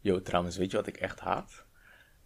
Yo, trouwens, weet je wat ik echt haat?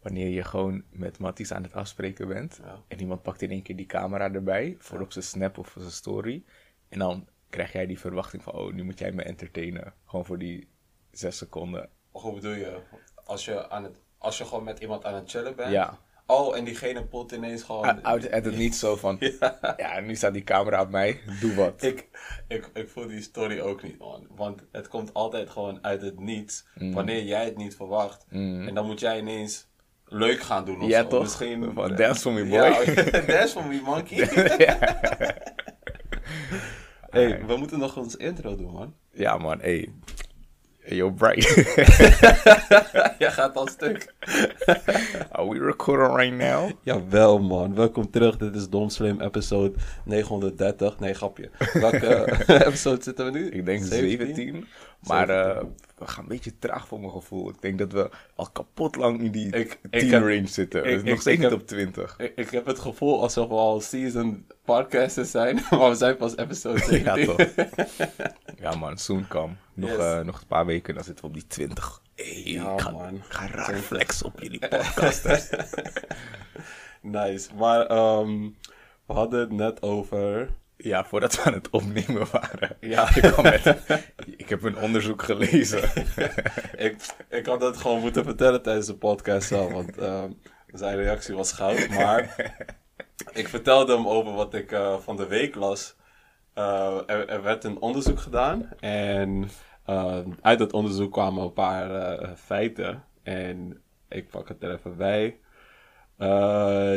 Wanneer je gewoon met Matties aan het afspreken bent. En iemand pakt in één keer die camera erbij. Voor op zijn snap of voor zijn story. En dan krijg jij die verwachting van... Oh, nu moet jij me entertainen. Gewoon voor die zes seconden. Hoe bedoel je? Als je, aan het, als je gewoon met iemand aan het chillen bent? Ja. Oh, en diegene pot ineens gewoon... Uit het niet zo van... Ja, nu staat die camera op mij. Doe wat. Ik, ik, ik voel die story ook niet, man. Want het komt altijd gewoon uit het niets. Wanneer jij het niet verwacht. En dan moet jij ineens leuk gaan doen of Ja, zo. toch? Misschien... Van, dance for me, boy. Ja, dance for me, monkey. hey, we moeten nog ons intro doen, man. Ja, man. Hey. Yo, Bright. Jij gaat al stuk. Are we recording right now? Jawel, man. Welkom terug. Dit is Dom Slim, episode 930. Nee, grapje. Welke episode zitten we nu? Ik denk 17. Maar eh, we gaan een beetje traag voor mijn gevoel. Ik denk dat we al kapot lang in die Ik- 10 ik heb- range zitten. ik- nog steeds niet heb- op 20. Ik, heb het gevoel alsof we al season podcasters zijn, maar we zijn pas episode 17. Ja, toch? ja, man. Soon come. Nog, Yes. eh, nog een paar weken, dan zitten we op die 20. Hey, Ja, ik ga, man. ik ga raar flex op jullie podcasters. Nice. Maar ehm, we hadden het net over... ja, voordat we aan het opnemen waren. Ja. Ik, met, ik heb een onderzoek gelezen. ik, ik had het gewoon moeten vertellen tijdens de podcast zelf, want ehm, zijn reactie was goud. Maar ik vertelde hem over wat ik eh, van de week las. Eh, er, er werd een onderzoek gedaan en eh, uit dat onderzoek kwamen een paar eh, feiten. En ik pak het er even bij.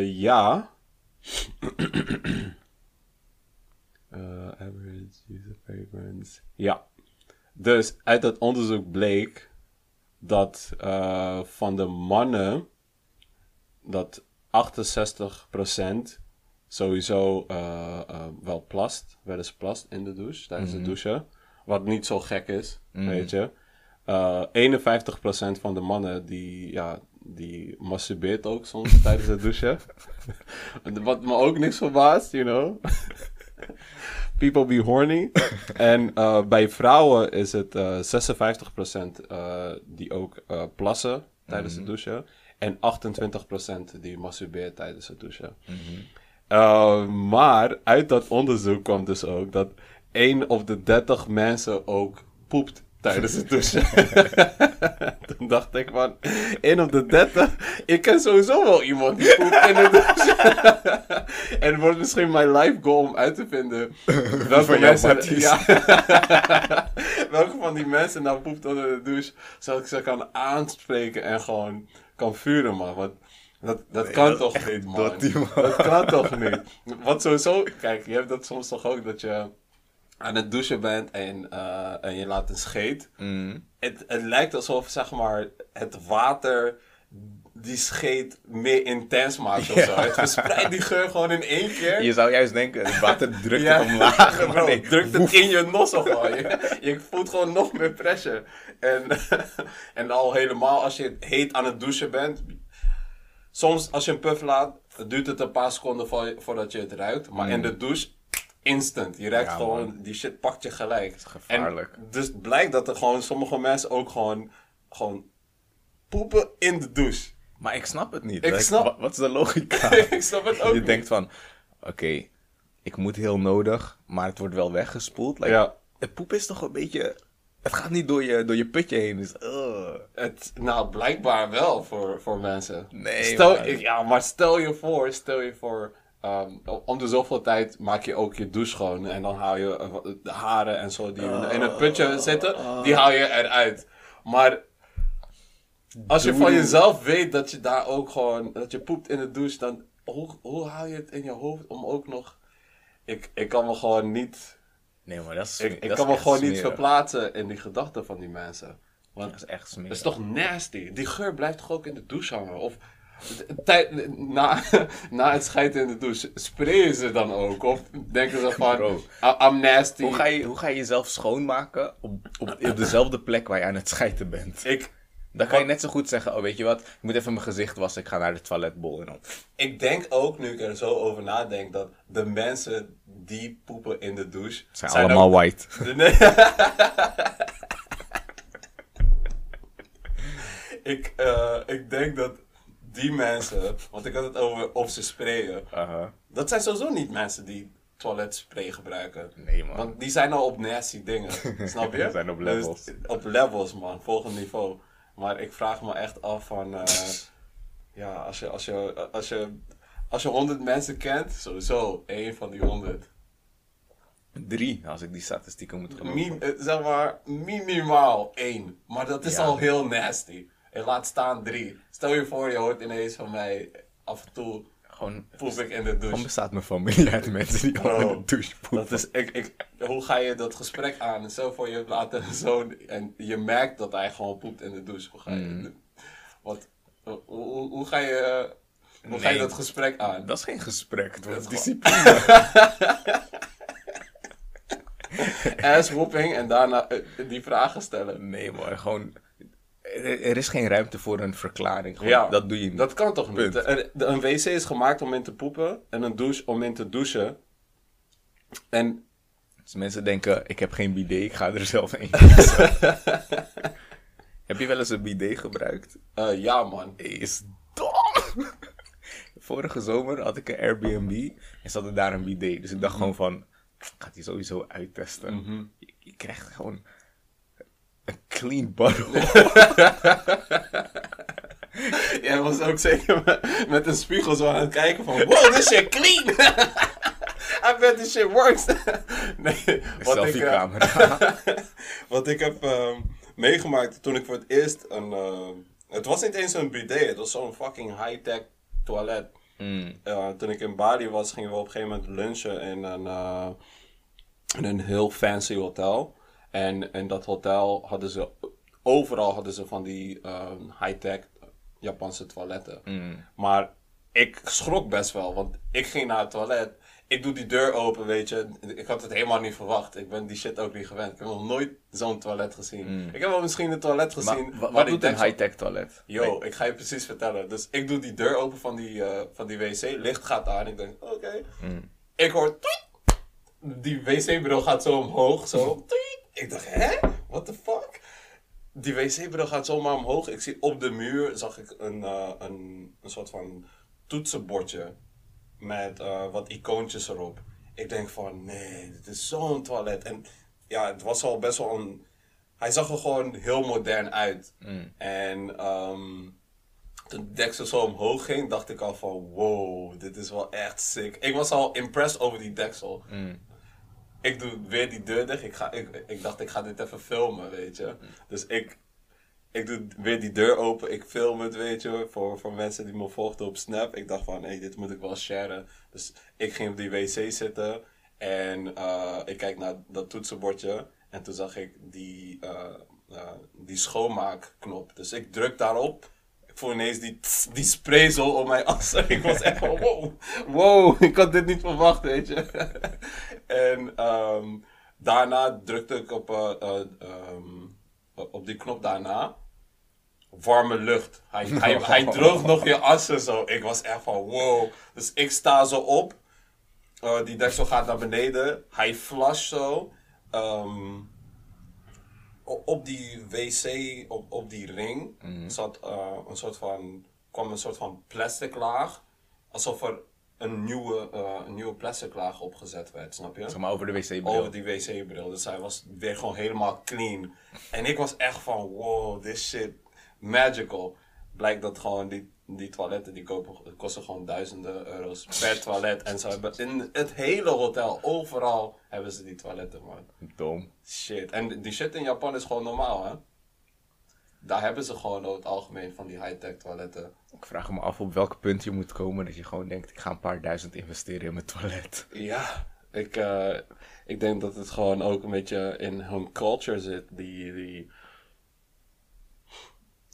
Ja. Eh, average user fragrance. Ja. Dus uit dat onderzoek bleek dat eh, van de mannen dat 68% sowieso eh, wel plast, wel eens plast in de douche, tijdens het douchen. Wat niet zo gek is, weet je. Eh 51% van de mannen die, ja, die masturbeert ook soms tijdens het douchen. Wat me ook niks verbaast, you know. People be horny. en eh, bij vrouwen is het eh 56% eh, die ook eh, plassen tijdens het douchen. En 28% die masturbeert tijdens het douchen. Eh, maar uit dat onderzoek kwam dus ook dat 1 op de 30 mensen ook poept tijdens het douchen. Toen dacht ik van, 1 op de 30? Ik ken sowieso wel iemand die poept in de douche. en het wordt misschien mijn life goal om uit te vinden welke Van mensen... Ja, welke van die mensen nou poept onder de douche, zodat ik ze kan aanspreken en gewoon kan vuren, man. Want dat, dat kan dat toch niet, man. dotty, man. Dat kan toch niet. Wat sowieso, kijk, je hebt dat soms toch ook dat je aan het douchen bent en, eh, en je laat een scheet. Mm. Het, het lijkt alsof, zeg maar, het water die scheet meer intens maakt of Ja. zo. Het verspreidt die geur gewoon in één keer. Je zou juist denken, het water drukt Ja, het omlaag. maar nee, drukt het in je nozzle gewoon. Je, je voelt gewoon nog meer pressure. En, en al helemaal als je heet aan het douchen bent. Soms als je een puff laat, duurt het een paar seconden voor- voordat je het ruikt. Maar in de douche, instant. Je Ja, gewoon, man. die shit pakt je gelijk. gevaarlijk. En dus blijkt dat er gewoon sommige mensen ook gewoon, gewoon poepen in de douche. Maar ik snap het niet. Ik Like, snap- wa- Wat is de logica? ik snap het ook je niet. denkt van, oké, ik moet heel nodig, maar het wordt wel weggespoeld. Like, Ja. Het poep is toch een beetje... Het gaat niet door je, door je putje heen. Dus. Het, nou, blijkbaar wel voor, voor mensen. Nee, stel, man. Ja, maar stel je voor, stel je voor, ehm, om de zoveel tijd maak je ook je douche schoon. En dan haal je eh, de haren en zo die in het putje zitten, die haal je eruit. Maar als je van jezelf weet dat je daar ook gewoon, dat je poept in de douche, dan hoe, hoe haal je het in je hoofd om ook nog... Ik, ik kan me gewoon niet, Nee, maar dat is ik, dat ik is kan me gewoon niet verplaatsen in die gedachten van die mensen. Want Dat is echt smerig. dat is toch nasty? Die geur blijft toch ook in de douche hangen? Of tijd, na, na het schijten in de douche, sprayen ze dan ook? Of denken ze van, Bro. "I- I'm nasty? Hoe ga, je, hoe ga je jezelf schoonmaken op, op, op dezelfde plek waar je aan het schijten bent? Ik, Dan kan je net zo goed zeggen, oh weet je wat, ik moet even mijn gezicht wassen, ik ga naar de toiletbol en dan... ik denk ook, nu ik er zo over nadenk, dat de mensen die poepen in de douche... Zijn, allemaal ook- white. Nee. ik, eh, ik denk dat die mensen, want ik had het over of ze sprayen. Dat zijn sowieso niet mensen die toiletspray gebruiken. Nee, man. Want die zijn al op nasty dingen. Snap je? Die zijn op levels. Dus op levels, man. Volgend niveau. Maar ik vraag me echt af van... eh, ja, als je, als, je, als, je, als je 100 mensen kent, sowieso één van die 100. Drie, als ik die statistieken moet geloven. Min, eh, zeg maar minimaal één. Maar dat is Ja. al heel nasty. En laat staan drie. Stel je voor, je hoort ineens van mij... Af en toe Gewoon, poep ik in de gewoon douche. bestaat mijn familie uit mensen die gewoon in de douche poepen. Dat is, ik, ik, hoe ga je dat gesprek aan? En Stel voor je een zoon en je merkt dat hij gewoon poept in de douche. Hoe ga je, Mm. wat, hoe, hoe, hoe ga je, hoe ga je dat gesprek aan? Dat is geen gesprek, is is discipline. Ass whooping en daarna eh, die vragen stellen. Nee, maar gewoon... Er, er is geen ruimte voor een verklaring. Gewoon, Ja, dat doe je niet. Dat kan toch niet? Punt. De- een wc is gemaakt om in te poepen en een douche om in te douchen. En Dus mensen denken, ik heb geen bidet, ik ga er zelf een kiezen. heb je wel eens een bidet gebruikt? eh, ja man, is dom. Vorige zomer had ik een Airbnb en zat er daar een bidet. Dus ik dacht gewoon van, ik ga die sowieso uittesten. je, je krijgt gewoon een clean bottle. Jij was ook zeker met, met een spiegel zo aan het kijken van... Wow, this shit clean! I bet this shit works! nee, wat ik, eh, Selfie-camera. wat ik heb ehm, meegemaakt toen ik voor het eerst een... eh, het was niet eens een bidet, het was zo'n fucking high-tech toilet. Mm. Eh, toen ik in Bali was, gingen we op een gegeven moment lunchen in een, eh, in een heel fancy hotel. En in dat hotel hadden ze, overal hadden ze van die ehm, high-tech Japanse toiletten. Mm. Maar ik schrok best wel, want ik ging naar het toilet. Ik doe die deur open, weet je. Ik had het helemaal niet verwacht. Ik ben die shit ook niet gewend. Ik heb nog nooit zo'n toilet gezien. Ik heb wel misschien een toilet gezien. Mm. Maar wat doet een high-tech toilet? Yo, ik ga je precies vertellen. Dus ik doe die deur open van die, eh, van die wc. Licht gaat aan. Ik denk, oké. Mm. Ik hoor... Die wc-bril gaat zo omhoog. Zo. Toet. Ik dacht, hè? What the fuck? Die wc-bril gaat zomaar omhoog. Ik zie op de muur, zag ik een, eh, een, een soort van toetsenbordje. Met eh, wat icoontjes erop. Ik denk van, nee, dit is zo'n toilet. En ja, het was al best wel een... Hij zag er gewoon heel modern uit. Mm. En ehm, toen de deksel zo omhoog ging, dacht ik al van, wow, dit is wel echt sick. Ik was al impressed over die deksel. Mm. Ik doe weer die deur dicht. Ik, ga, ik, ik dacht, ik ga dit even filmen, weet je. Dus ik, ik doe weer die deur open. Ik film het, weet je, voor, voor mensen die me volgden op Snap. Ik dacht van, hé, dit moet ik wel sharen. Dus ik ging op die wc zitten. En eh, ik kijk naar dat toetsenbordje. En toen zag ik die, eh, eh, die schoonmaakknop. Dus ik druk daarop. Voel ineens die, die spray zo op mijn assen. Ik was echt van, wow, wow, ik had dit niet verwacht, weet je. en ehm, daarna drukte ik op, eh, eh, ehm, op die knop daarna. Warme lucht. Hij, hij, hij droogt nog je assen zo. Ik was echt van, wow. Dus ik sta zo op. Eh, die deksel gaat naar beneden. Hij flasht zo. Ehm, op die wc, op, op die ring, zat eh, een soort van, kwam een soort van plastic laag. Alsof er een nieuwe, eh, een nieuwe plastic laag opgezet werd, snap je? Zeg maar over de wc-bril. Over die wc-bril. Dus hij was weer gewoon helemaal clean. En ik was echt van, wow, this shit, magical. Blijkt dat gewoon die, die toiletten, die kopen, kosten gewoon duizenden euro's per toilet. En ze hebben in het hele hotel, overal hebben ze die toiletten, man. Dom. Shit. En die shit in Japan is gewoon normaal, hè? Daar hebben ze gewoon over het algemeen van die high-tech toiletten. Ik vraag me af op welk punt je moet komen dat je gewoon denkt, ik ga een paar duizend investeren in mijn toilet. Ja, ik, eh, ik denk dat het gewoon ook een beetje in hun culture zit. Die, die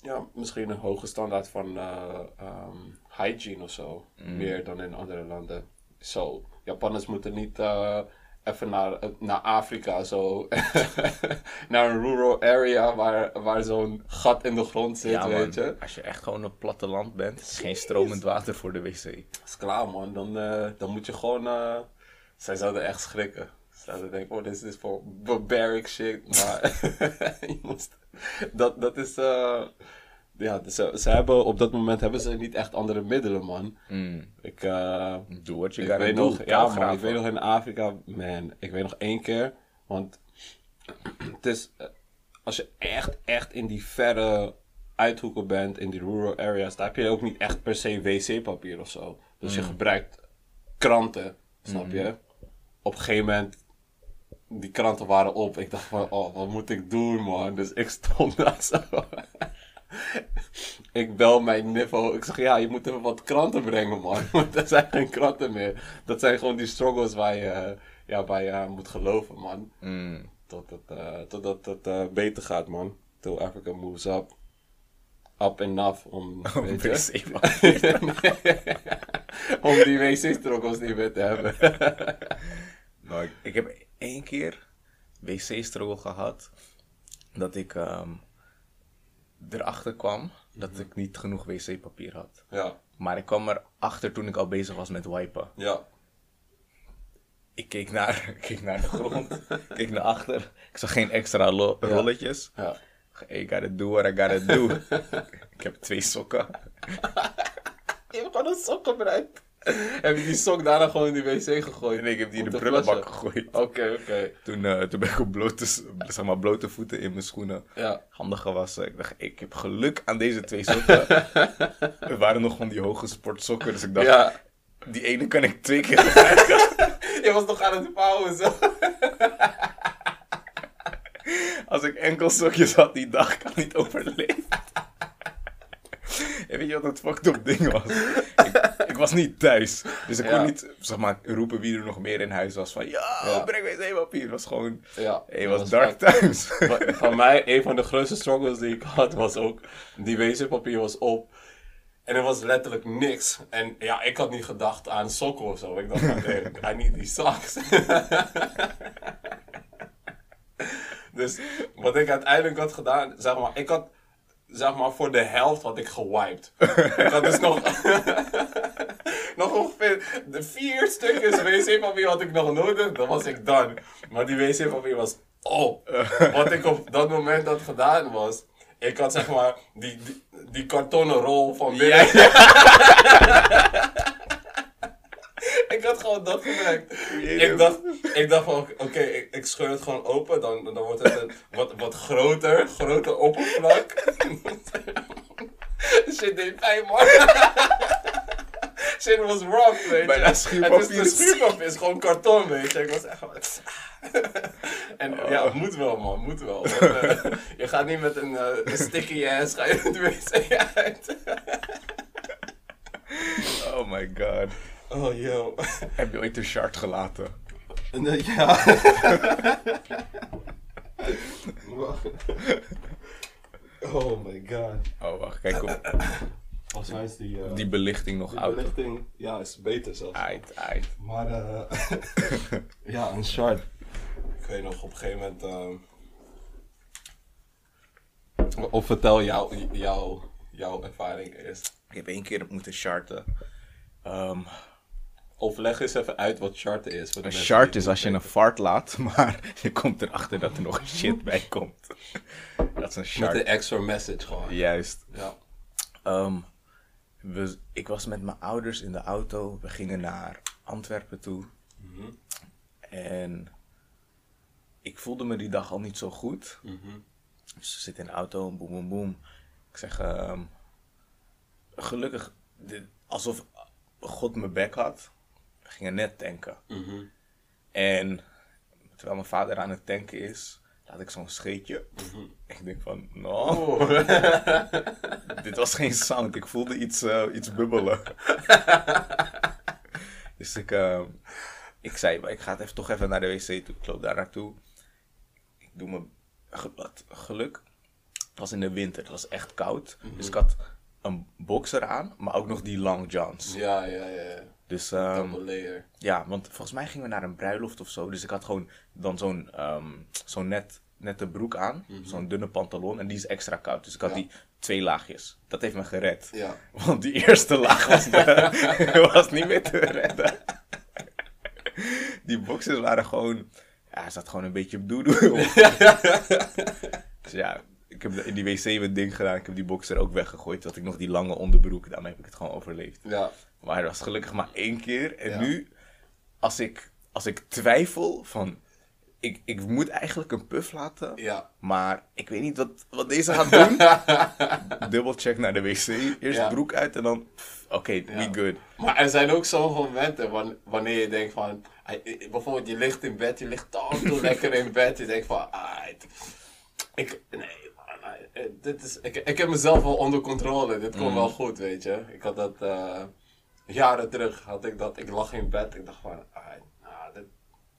ja, misschien een hoge standaard van eh, ehm, hygiene of zo. Meer dan in andere landen. Zo, Japanners moeten niet eh, even naar, naar Afrika zo. naar een rural area waar, waar zo'n gat in de grond zit, Ja, man. weet je. Als je echt gewoon op platteland bent, is geen stromend water voor de wc. is klaar, man. Dan, eh, dan moet je gewoon. eh, zij zouden echt schrikken. Ze zouden denken: oh, dit is voor barbaric shit. Maar je moest, dat, dat is. eh, ja, ze, ze hebben op dat moment hebben ze niet echt andere middelen, man. Mm. Ik, eh, Doe wat je ik gotta weet do. nog, ja, man, ik weet nog in Afrika, man, ik weet nog één keer, want het is, eh, als je echt, echt in die verre uithoeken bent, in die rural areas, daar heb je ook niet echt per se wc-papier of zo. Dus je gebruikt kranten, snap je? Op een gegeven moment, die kranten waren op. Ik dacht van, oh, wat moet ik doen, man? Dus ik stond daar zo. ik bel mijn niffo. Ik zeg, ja, je moet even wat kranten brengen, man. Want er zijn geen kranten meer. Dat zijn gewoon die struggles waar je, ja, waar je aan moet geloven, man. Mm. Tot het, eh, totdat het eh, beter gaat, man. Till Africa moves up. Up enough om, weet je, wc-papier. om die wc-struggles niet meer te hebben. Nou, ik, ik heb één keer wc-struggle gehad. Dat ik ehm, erachter kwam dat ik niet genoeg wc-papier had. ja, Maar ik kwam erachter toen ik al bezig was met wipen. ja. Ik keek naar, ik keek naar de grond, ik keek naar achter. Ik zag geen extra lo- rolletjes. Ja. I gotta do what I gotta do. ik heb twee sokken. Je hebt gewoon een sok gebruikt. Heb je die sok daarna gewoon in die wc gegooid? En ik heb die in de prullenbak gegooid. Oké, oké. Toen, eh, toen ben ik op blote, zeg maar, blote voeten in mijn schoenen. Ja. Handen gewassen. Ik dacht, ik heb geluk aan deze twee sokken. Er waren nog van die hoge sportsokken. Dus ik dacht, Ja. die ene kan ik twee keer gebruiken. Je was nog aan het vouwen zo. Als ik enkel sokjes had die dag, kan ik niet overleven. Weet je wat het fucked up ding was? Ik, ik was niet thuis. Dus ik Ja. kon niet, zeg maar, roepen wie er nog meer in huis was. Van, ja, breng wc-papier. Het was gewoon, Ja. het was dark times. Van- mij, een van de grootste struggles die ik had, was ook... Die wc-papier was op. En er was letterlijk niks. En ja, ik had niet gedacht aan sokken of zo. Ik dacht, nee, I need die socks. dus wat ik uiteindelijk had gedaan, zeg maar, ik had... Zeg maar, voor de helft had ik gewiped. had dus nog... nog ongeveer de vier stukjes wc-papier had ik nog nodig. Dan was ik done. Maar die wc-papier was op. Wat ik op dat moment had gedaan was... Ik had zeg maar die, die, die kartonnen rol van binnen. Ik had gewoon dat gebruikt. Ik dacht, ik dacht van, oké, ik, ik scheur het gewoon open. Dan, dan wordt het een wat, wat groter, groter oppervlak. Shit deed pijn, man. Shit was rough, weet je. Bijna Het is schuurpapier. is gewoon karton, weet je. Ik was echt. En ja, het moet wel, man, moet wel. Want, eh, je gaat niet met een eh, sticky ass, ga je de wc uit. Oh my god. Oh, yo. Heb je ooit een shard gelaten? Ja. oh my god. Oh, wacht, kijk op Volgens mij is die, eh, die belichting nog die oud. belichting, ja, is beter zelfs. Ait, ait. Maar eh ja, een shard. Ik weet nog op een gegeven moment. ehm, Of vertel jou, jou, jouw ervaring eerst. Ik heb één keer moeten sharten. Ehm, Of leg eens even uit wat shart is. een shart is als je een fart laat, maar je komt erachter dat er nog shit bij komt. Dat is een weten. Met shart. een extra message gewoon. Juist. Ja. Ehm, we, ik was met mijn ouders in de auto. We gingen naar Antwerpen toe. En ik voelde me die dag al niet zo goed. Dus we zitten in de auto, boem, boem, boem. Ik zeg, ehm, gelukkig, dit- alsof God mijn bek had. Gingen net tanken. En terwijl mijn vader aan het tanken is, laat ik zo'n scheetje. Ik denk van, no, dit was geen sound. Ik voelde iets, eh, iets bubbelen. dus ik, eh, ik zei, ik ga het even, toch even naar de wc toe. Ik loop daar naartoe. Ik doe mijn wat geluk. Het was in de winter, het was echt koud. Dus ik had een boxer aan, maar ook nog die long johns. Ja, ja, ja. Dus ehm, layer. ja, want volgens mij gingen we naar een bruiloft of zo. Dus ik had gewoon dan zo'n ehm, zo'n net, nette broek aan. Zo'n dunne pantalon. En die is extra koud. Dus ik had Ja. die twee laagjes. Dat heeft me gered. Ja. Want die eerste laag was, was niet meer te redden. Die boxers waren gewoon... Ja, er zat gewoon een beetje doedoe op. Dus ja, ik heb in die wc mijn ding gedaan. Ik heb die boxer ook weggegooid. Had ik nog die lange onderbroek. Daarmee heb ik het gewoon overleefd. Ja. Maar het was gelukkig maar één keer. En Ja. nu, als ik, als ik twijfel van... Ik, ik moet eigenlijk een puff laten. Ja. Maar ik weet niet wat, wat deze gaat doen. Dubbel check naar de wc. Eerst Ja. broek uit en dan... Oké, Ja. we good. Maar er zijn ook sommige momenten wan- wanneer je denkt van... Bijvoorbeeld je ligt in bed, je ligt al toe lekker in bed. Je denkt van... Ah, ik, nee, dit is, ik, ik heb mezelf wel onder controle. Dit komt wel goed, weet je. Ik had dat... eh, jaren terug had ik dat. Ik lag in bed. Ik dacht van... Ah, dit,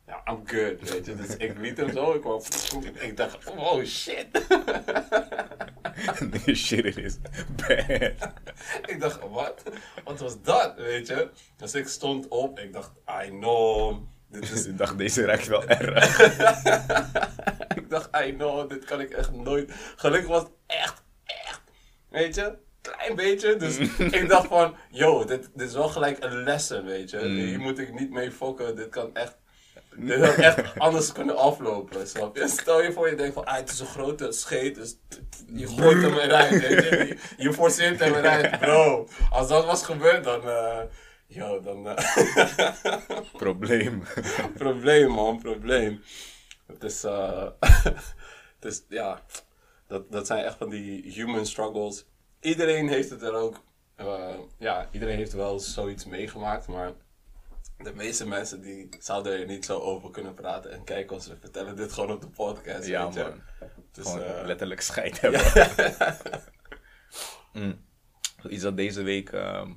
ja, I'm good, weet je. Dus ik liet hem zo. Ik, wou, ik dacht... Oh, shit. Shit, it is bad. ik dacht, wat? Wat was dat, weet je? Dus ik stond op. Ik dacht, I know. Dit is Ik dacht, deze ruikt wel erg. ik dacht, I know, dit kan ik echt nooit. Gelukkig was het echt, echt, weet je, klein beetje. Dus ik dacht van, yo, dit, dit is wel gelijk een lesson, weet je. Hier moet ik niet mee fokken, dit kan echt, dit had echt anders kunnen aflopen, snap je? Stel je voor, je denkt van, ah, het is een grote scheet, dus je gooit hem eruit, weet je. Je, je forceert hem eruit, bro. Als dat was gebeurd, dan, eh, yo, dan... eh, Probleem. probleem, man, probleem. Het is, eh, het is ja, dat, dat zijn echt van die human struggles. Iedereen heeft het er ook, eh, ja, iedereen heeft wel zoiets meegemaakt, maar de meeste mensen die zouden er niet zo over kunnen praten. En kijk, ons, we vertellen dit gewoon op de podcast, Ja, weet je. man. Dus, Gewoon letterlijk scheid hebben. Mm. Iets dat deze week ehm,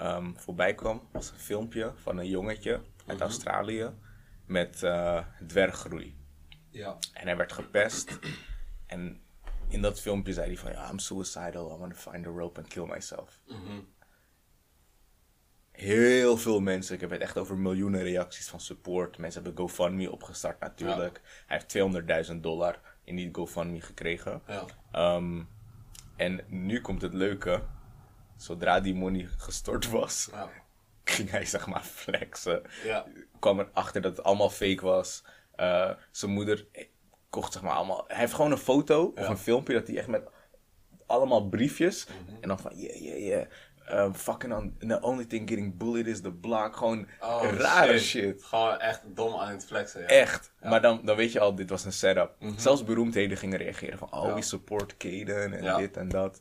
ehm, voorbij kwam, was een filmpje van een jongetje uit Mhm. Australië met eh, dwerggroei. ja. En hij werd gepest. En in dat filmpje zei hij van, ja, I'm suicidal, I want to find a rope and kill myself. Mhm. Heel veel mensen, ik heb het echt over miljoenen reacties van support. Mensen hebben GoFundMe opgestart natuurlijk. Hij heeft 200.000 dollar in die GoFundMe gekregen. Ja. Ehm, en nu komt het leuke. Zodra die money gestort was, ging hij zeg maar flexen. Ja. Kwam erachter dat het allemaal fake was. Eh, zijn moeder kocht zeg maar allemaal... Hij heeft gewoon een foto of een filmpje dat hij echt met allemaal briefjes. Mhm. En dan van, yeah, yeah, yeah. Um, fucking on, the only thing getting bullied is the block. Gewoon Oh, rare shit. Gewoon echt dom aan het flexen, ja. Echt. Maar dan, dan weet je al, dit was een setup. Zelfs beroemdheden gingen reageren van, oh, Mhm. Ja. we support Kaden en dit en dat.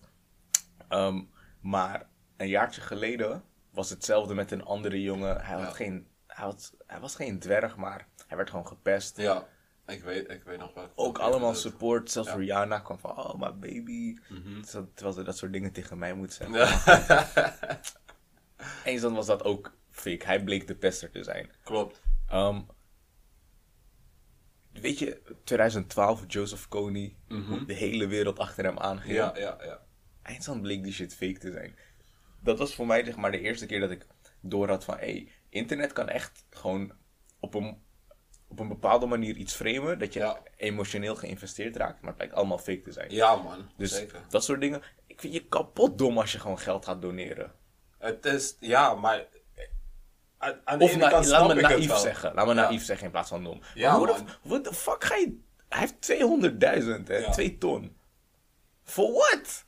Ehm, maar een jaartje geleden was hetzelfde met een andere jongen. Hij, had Ja. geen, hij, had, hij was geen dwerg, maar hij werd gewoon gepest. Ja. Ik weet, ik weet nog wel. Ook allemaal support. Zelfs Ja. Mhm. Rihanna kwam van, oh, my baby. Terwijl- Terwijl ze dat soort dingen tegen mij moet zeggen. Ja. Eens dan was dat ook fake. Hij bleek de pester te zijn. Klopt. Ehm, weet je, 2012, Joseph Kony, hoe de hele wereld achter hem aanging. Ja, ja, ja. Eindstand bleek die shit fake te zijn. Dat was voor mij zeg maar de eerste keer dat ik door had van, hé, hey, internet kan echt gewoon op een, op een bepaalde manier iets framen, dat je Ja. emotioneel geïnvesteerd raakt, maar het blijkt allemaal fake te zijn. Ja, man. dus Zeker. dat soort dingen, ik vind je kapot dom als je gewoon geld gaat doneren. Het is, ja, maar... Aan, aan de Of na- laat me naïef zeggen. Laat me Ja. naïef zeggen in plaats van dom. Ja, Hoe de What the fuck ga je... Hij heeft 200.000, hè? Ja. 2 ton. For what?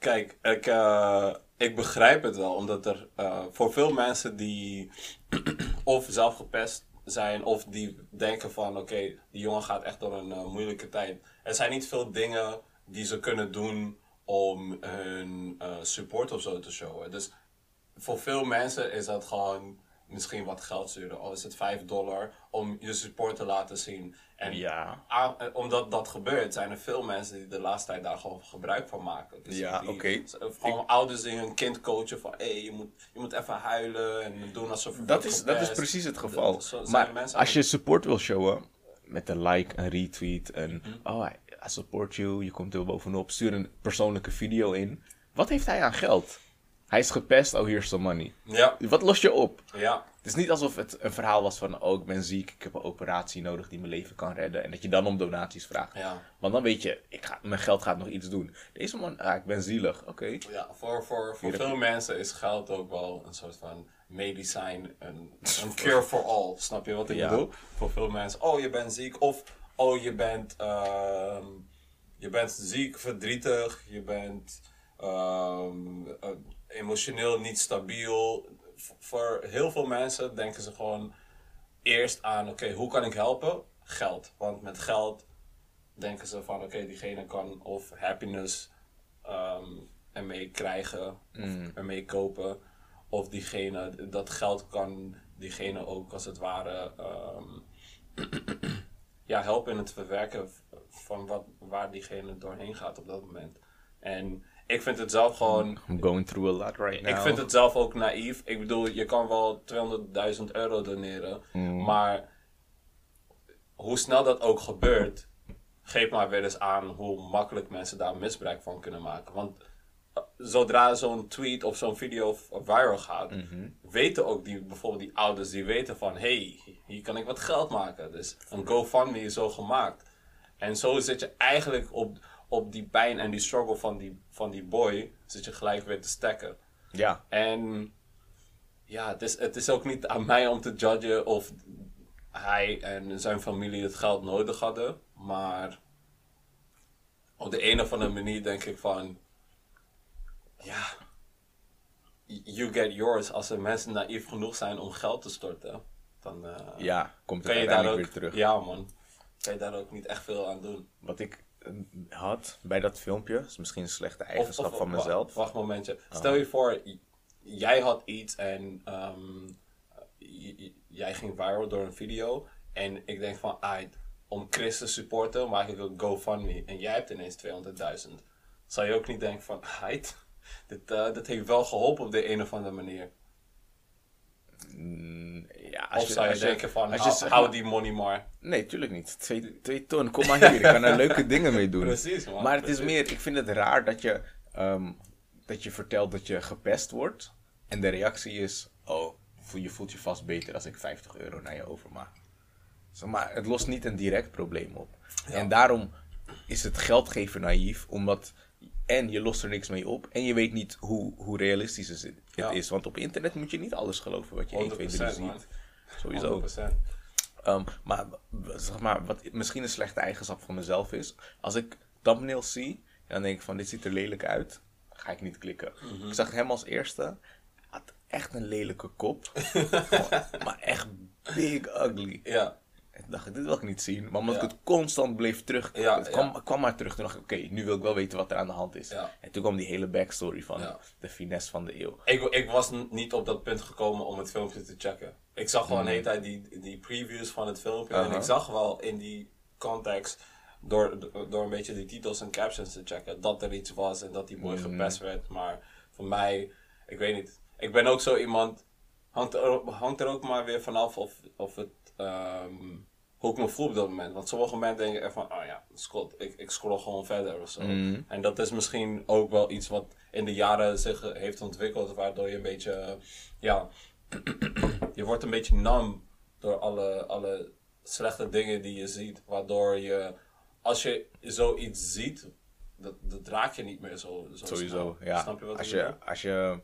Kijk, ik, eh, ik begrijp het wel, omdat er eh, voor veel mensen die of zelf gepest zijn, of die denken van, oké, die jongen gaat echt door een eh, moeilijke tijd. Er zijn niet veel dingen die ze kunnen doen om hun support of zo te showen. Dus voor veel mensen is dat gewoon misschien wat geld sturen. Al is het 5 dollar om je support te laten zien. En Ja. eh, omdat dat gebeurt, zijn er veel mensen die de laatste tijd daar gewoon gebruik van maken. Dus Ja, oké. z- Gewoon ouders die hun kind coachen van, hé, hey, je, moet, je moet even huilen en doen alsof je Dat is, dat is precies het geval. Dat- zo zijn maar als je support wil showen, met een like, een retweet, een... Mhm. Oh, I, I support you, je komt er bovenop. Stuur een persoonlijke video in. Wat heeft hij aan geld? Hij is gepest, oh, here's some money. Ja, Wat los je op? ja, Het is niet alsof het een verhaal was van, oh, ik ben ziek, ik heb een operatie nodig die mijn leven kan redden. En dat je dan om donaties vraagt. ja. Want dan weet je, ik ga, mijn geld gaat nog iets doen. Deze man, ah, ik ben zielig, oké. Ja, voor, voor, voor veel mensen is geld ook wel een soort van medicijn, een, een cure for all. Snap je wat ik Ja. bedoel? Voor veel mensen, oh je bent ziek of oh je bent, ehm, je bent ziek, verdrietig, je bent ehm, eh, emotioneel niet stabiel. Voor heel veel mensen denken ze gewoon eerst aan, oké, hoe kan ik helpen? Geld. Want met geld denken ze van, oké, diegene kan of happiness ehm, ermee krijgen, of ermee kopen. Of diegene, dat geld kan diegene ook als het ware ehm, ja, helpen in het verwerken van wat, waar diegene doorheen gaat op dat moment. En ik vind het zelf gewoon I'm going through a lot right now. ik vind het zelf ook naïef. Ik bedoel, je kan wel 200.000 euro doneren. Maar hoe snel dat ook gebeurt, geeft maar weer eens aan hoe makkelijk mensen daar misbruik van kunnen maken. Want eh, zodra zo'n tweet of zo'n video viral gaat, weten ook die, bijvoorbeeld die ouders, die weten van, hey, hier kan ik wat geld maken. Dus een GoFundMe is zo gemaakt. En zo zit je eigenlijk op, op die pijn en die struggle van die, van die boy, zit je gelijk weer te stekken. Ja, En ja, het is, het is ook niet aan mij om te judgen of hij en zijn familie het geld nodig hadden. Maar op de een of andere manier denk ik van, ja, you get yours. Als er mensen naïef genoeg zijn om geld te storten, dan eh, ja, komt het kan je daar ook, weer terug. ja man, kan je daar ook niet echt veel aan doen. Wat ik had bij dat filmpje, is misschien een slechte eigenschap of- van mezelf. Wacht een momentje. Stel je voor, jij had iets en ehm, jij ging viral door een video. En ik denk van, ah, om Chris te supporten maak ik een GoFundMe. En jij hebt ineens 200.000. Zou je ook niet denken van, heid, dit, eh, dit heeft wel geholpen op de een of andere manier. Mm, ja, als Of je, zou je als je- denken van, als je hou, hou die money maar. Nee, tuurlijk niet. Twee, twee ton, kom maar hier. Ik kan er leuke dingen mee doen. Precies, man, Maar het is meer, ik vind het raar dat je, ehm, dat je vertelt dat je gepest wordt. En de reactie is, oh, je voelt je vast beter als ik 50 euro naar je overmaak. Maar het lost niet een direct probleem op. En daarom is het geldgeven naïef, omdat en je lost er niks mee op en je weet niet hoe, hoe realistisch het Ja. is. Want op internet moet je niet alles geloven wat je 1, 2, 3 100% man. ziet. Sowieso. 100%. Ehm, maar zeg maar, wat misschien een slechte eigenschap van mezelf is, als ik thumbnails zie, dan denk ik van dit ziet er lelijk uit, ga ik niet klikken. Mhm. Ik zag hem als eerste, had echt een lelijke kop, maar echt big ugly. Ja, dacht ik, dit wil ik niet zien, maar omdat Ja. ik het constant bleef terug, Ja, het kwam, kwam maar terug, toen dacht ik, oké, nu wil ik wel weten wat er aan de hand is. En toen kwam die hele backstory van de finesse van de eeuw. Ik, ik was niet op dat punt gekomen om het filmpje te checken. Ik zag gewoon de hele tijd die, die previews van het filmpje. En ik zag wel in die context, door, door een beetje die titels en captions te checken, dat er iets was en dat die boy Hmm. gepest werd. Maar voor mij, ik weet niet. Ik ben ook zo iemand, hangt er, hangt er ook maar weer vanaf of, of het, ehm, hoe ik me voel op dat moment. Want sommige mensen denken echt van, oh ja, scroll, ik, ik scroll gewoon verder of zo. Hmm. En dat is misschien ook wel iets wat in de jaren zich heeft ontwikkeld, waardoor je een beetje, ja, je wordt een beetje nam door alle, alle slechte dingen die je ziet. Waardoor je, als je zoiets ziet, dat, dat raak je niet meer zo, zo Sowieso, snel. ja. Snap je wat als, ik je, bedoel? als je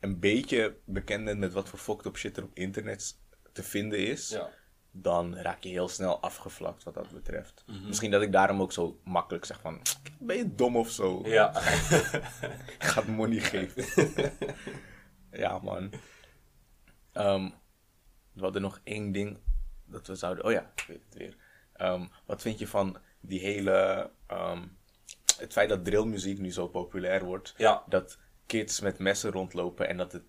een beetje bekend bent met wat voor fucked up shit er op internet te vinden is, Ja. Dan raak je heel snel afgevlakt wat dat betreft. Mhm. Misschien dat ik daarom ook zo makkelijk zeg van, ben je dom of zo? Ja. Ik ga het money geven. ja, man. Ehm, we hadden nog één ding dat we zouden... Oh ja, ik weet het weer. Ehm, wat vind je van die hele... ehm, het feit dat drillmuziek nu zo populair wordt. Ja. Dat kids met messen rondlopen en dat het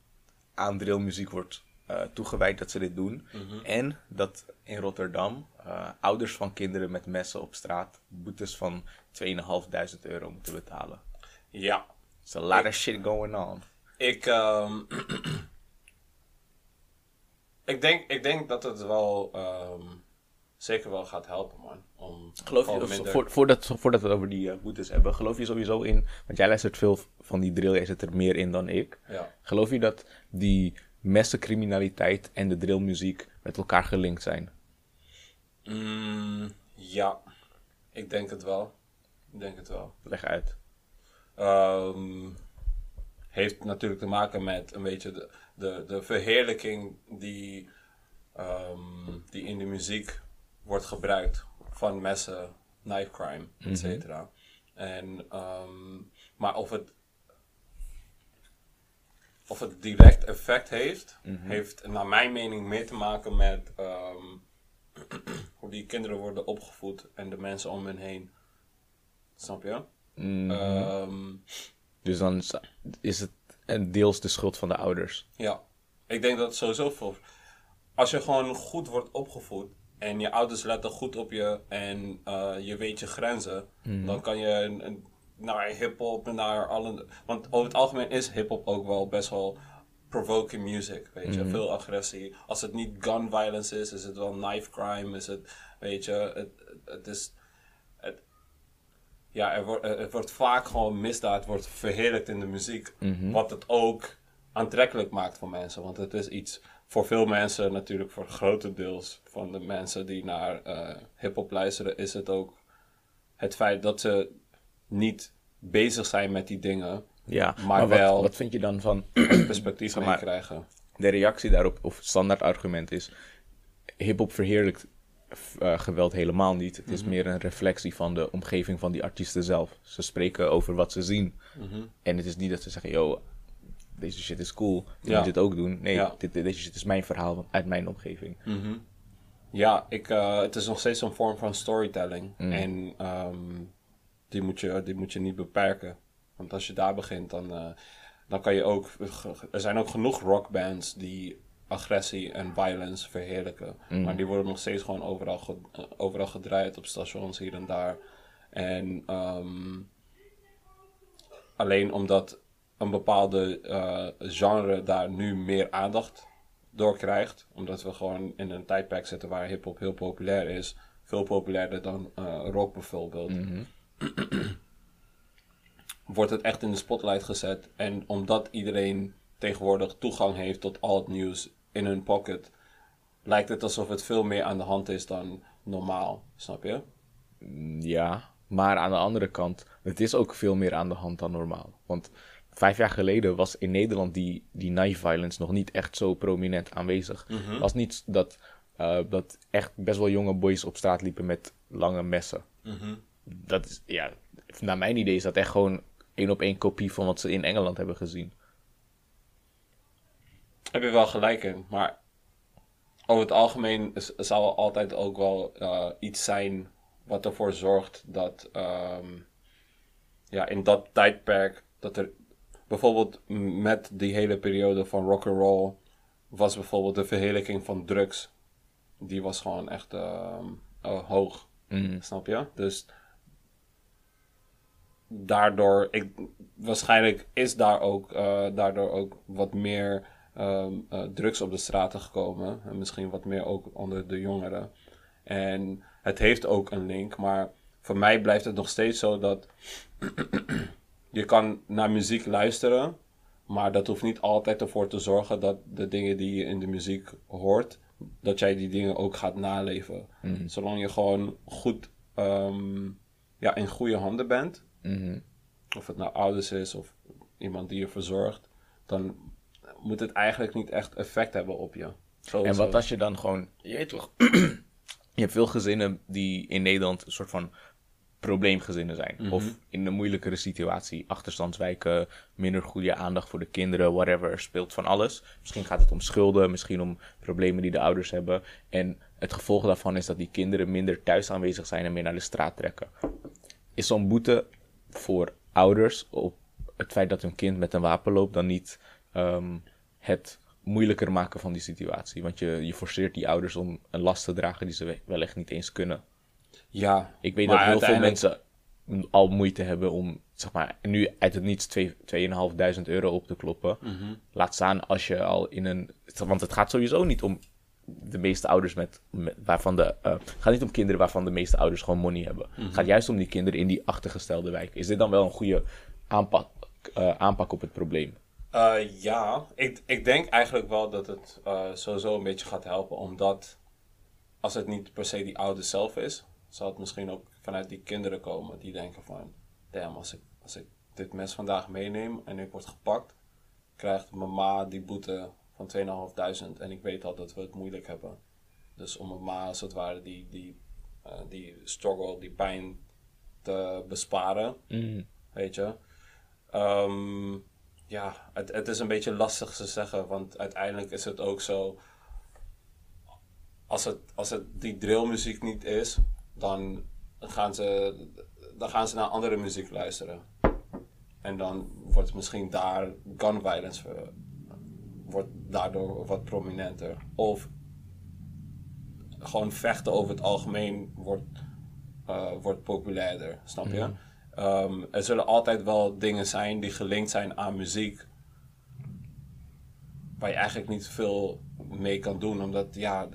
aan drillmuziek wordt eh, toegewijd dat ze dit doen. Mhm. En dat in Rotterdam eh, ouders van kinderen met messen op straat boetes van 2.500 euro moeten betalen. ja. There's a lot of shit going on. Ik, ehm, ik, denk, ik denk dat het wel ehm, zeker wel gaat helpen, man. Om Geloof je, of- minder- voor, voordat, voordat we het over die eh, boetes hebben, geloof je sowieso in, want jij luistert veel van die drill, jij zit er meer in dan ik. Ja. Geloof je dat die messencriminaliteit en de drillmuziek met elkaar gelinkt zijn? Mm, ja, ik denk het wel. Ik denk het wel. Leg uit. Ehm, heeft natuurlijk te maken met een beetje de, de, de verheerlijking die, ehm, die in de muziek wordt gebruikt van messen, knife crime, et cetera. En, ehm, maar of het, of het direct effect heeft, heeft naar mijn mening meer te maken met ehm, hoe die kinderen worden opgevoed en de mensen om hen heen. Snap je? Ehm, Dus dan is- is het deels de schuld van de ouders. Ja, ik denk dat het sowieso veel. Als je gewoon goed wordt opgevoed en je ouders letten goed op je en eh, je weet je grenzen, dan kan je een, een- naar hip-hop en naar alle. Want over het algemeen is hip-hop ook wel best wel provoking music, weet je, veel agressie. Als het niet gun violence is, is het wel knife crime, is het, weet je, het, het, het is. Het, ja, er wordt, er wordt vaak gewoon misdaad wordt verheerlijkt in de muziek. Wat het ook aantrekkelijk maakt voor mensen. Want het is iets voor veel mensen, natuurlijk voor grotendeels van de mensen die naar eh hip-hop luisteren, is het ook het feit dat ze niet bezig zijn met die dingen, Ja, Maar maar, wel- wat, wat vind je dan van perspectief maar- krijgen. de reactie daarop, of standaard argument is, hip-hop verheerlijkt eh, geweld helemaal niet. Het is meer een reflectie van de omgeving van die artiesten zelf. Ze spreken over wat ze zien. En het is niet dat ze zeggen, yo, deze shit is cool, je Ja. moet dit ook doen. Nee, Ja. dit, deze shit is mijn verhaal uit mijn omgeving. Ja, ik, eh, het is nog steeds een vorm van storytelling. En ehm, die, moet je, die moet je niet beperken. Want als je daar begint, dan, eh, dan kan je ook... Er zijn ook genoeg rockbands die agressie en violence verheerlijken. Maar die worden nog steeds gewoon overal, ge- eh, overal gedraaid op stations hier en daar. En ehm, alleen omdat een bepaalde eh, genre daar nu meer aandacht door krijgt. Omdat we gewoon in een tijdperk zitten waar hip-hop heel populair is. Veel populairder dan rock bijvoorbeeld. Wordt het echt in de spotlight gezet. En omdat iedereen tegenwoordig toegang heeft tot al het nieuws in hun pocket. Lijkt het alsof het veel meer aan de hand is dan normaal. Snap je? Ja, maar aan de andere kant, het is ook veel meer aan de hand dan normaal. Want vijf jaar geleden was in Nederland die, die knife violence nog niet echt zo prominent aanwezig. Het was niet dat, eh, dat echt best wel jonge boys op straat liepen met lange messen. Dat is, ja, naar mijn idee is dat echt gewoon één op één kopie van wat ze in Engeland hebben gezien. Heb je wel gelijk in, maar over het algemeen zal er altijd ook wel eh, iets zijn wat ervoor zorgt dat ehm, ja, in dat tijdperk dat er bijvoorbeeld met die hele periode van rock and roll was bijvoorbeeld de verheerlijking van drugs. Die was gewoon echt ehm, eh, hoog. Snap je? Dus daardoor, ik, waarschijnlijk is daar ook, eh, daardoor ook wat meer ehm, eh, drugs op de straten gekomen. En misschien wat meer ook onder de jongeren. En het heeft ook een link, maar voor mij blijft het nog steeds zo dat je kan naar muziek luisteren, maar dat hoeft niet altijd ervoor te zorgen dat de dingen die je in de muziek hoort, dat jij die dingen ook gaat naleven. Zolang je gewoon goed ehm, ja, in goede handen bent, of het nou ouders is of iemand die je verzorgt, dan moet het eigenlijk niet echt effect hebben op je. En wat als je dan gewoon, je weet toch, je hebt veel gezinnen die in Nederland een soort van probleemgezinnen zijn. Of in een moeilijkere situatie, achterstandswijken, minder goede aandacht voor de kinderen, whatever, er speelt van alles. Misschien gaat het om schulden, misschien om problemen die de ouders hebben. En het gevolg daarvan is dat die kinderen minder thuis aanwezig zijn en meer naar de straat trekken. Is zo'n boete voor ouders op het feit dat hun kind met een wapen loopt dan niet ehm, het moeilijker maken van die situatie? Want je, je forceert die ouders om een last te dragen die ze we- wellicht niet eens kunnen. Ja, Ik weet dat heel veel mensen al moeite hebben om, zeg maar, nu uit het niets twee- 2.500 euro op te kloppen. Mhm. Laat staan als je al in een... Want het gaat sowieso niet om de meeste ouders met, met- waarvan de... eh, het gaat niet om kinderen waarvan de meeste ouders gewoon money hebben. Mhm. Het gaat juist om die kinderen in die achtergestelde wijk. Is dit dan wel een goede aanpak, eh, aanpak op het probleem? Eh, ja, ik, ik denk eigenlijk wel dat het eh, sowieso een beetje gaat helpen, omdat als het niet per se die ouder zelf is, zal het misschien ook vanuit die kinderen komen die denken van, damn, als ik, als ik dit mes vandaag meeneem en ik word gepakt, krijgt mama die boete van 2.500 en ik weet al dat we het moeilijk hebben. Dus om mama als het ware die, die, eh, die struggle, die pijn te besparen. Mm. Weet je. Ehm, ja, het, het is een beetje lastig te zeggen, want uiteindelijk is het ook zo. Als het, als het die drillmuziek niet is, dan gaan, ze, dan gaan ze naar andere muziek luisteren. En dan wordt misschien daar gun violence wordt daardoor wat prominenter. Of gewoon vechten over het algemeen wordt, eh, wordt populairder, snap je? Ehm, er zullen altijd wel dingen zijn die gelinkt zijn aan muziek. Waar je eigenlijk niet veel mee kan doen. Omdat ja,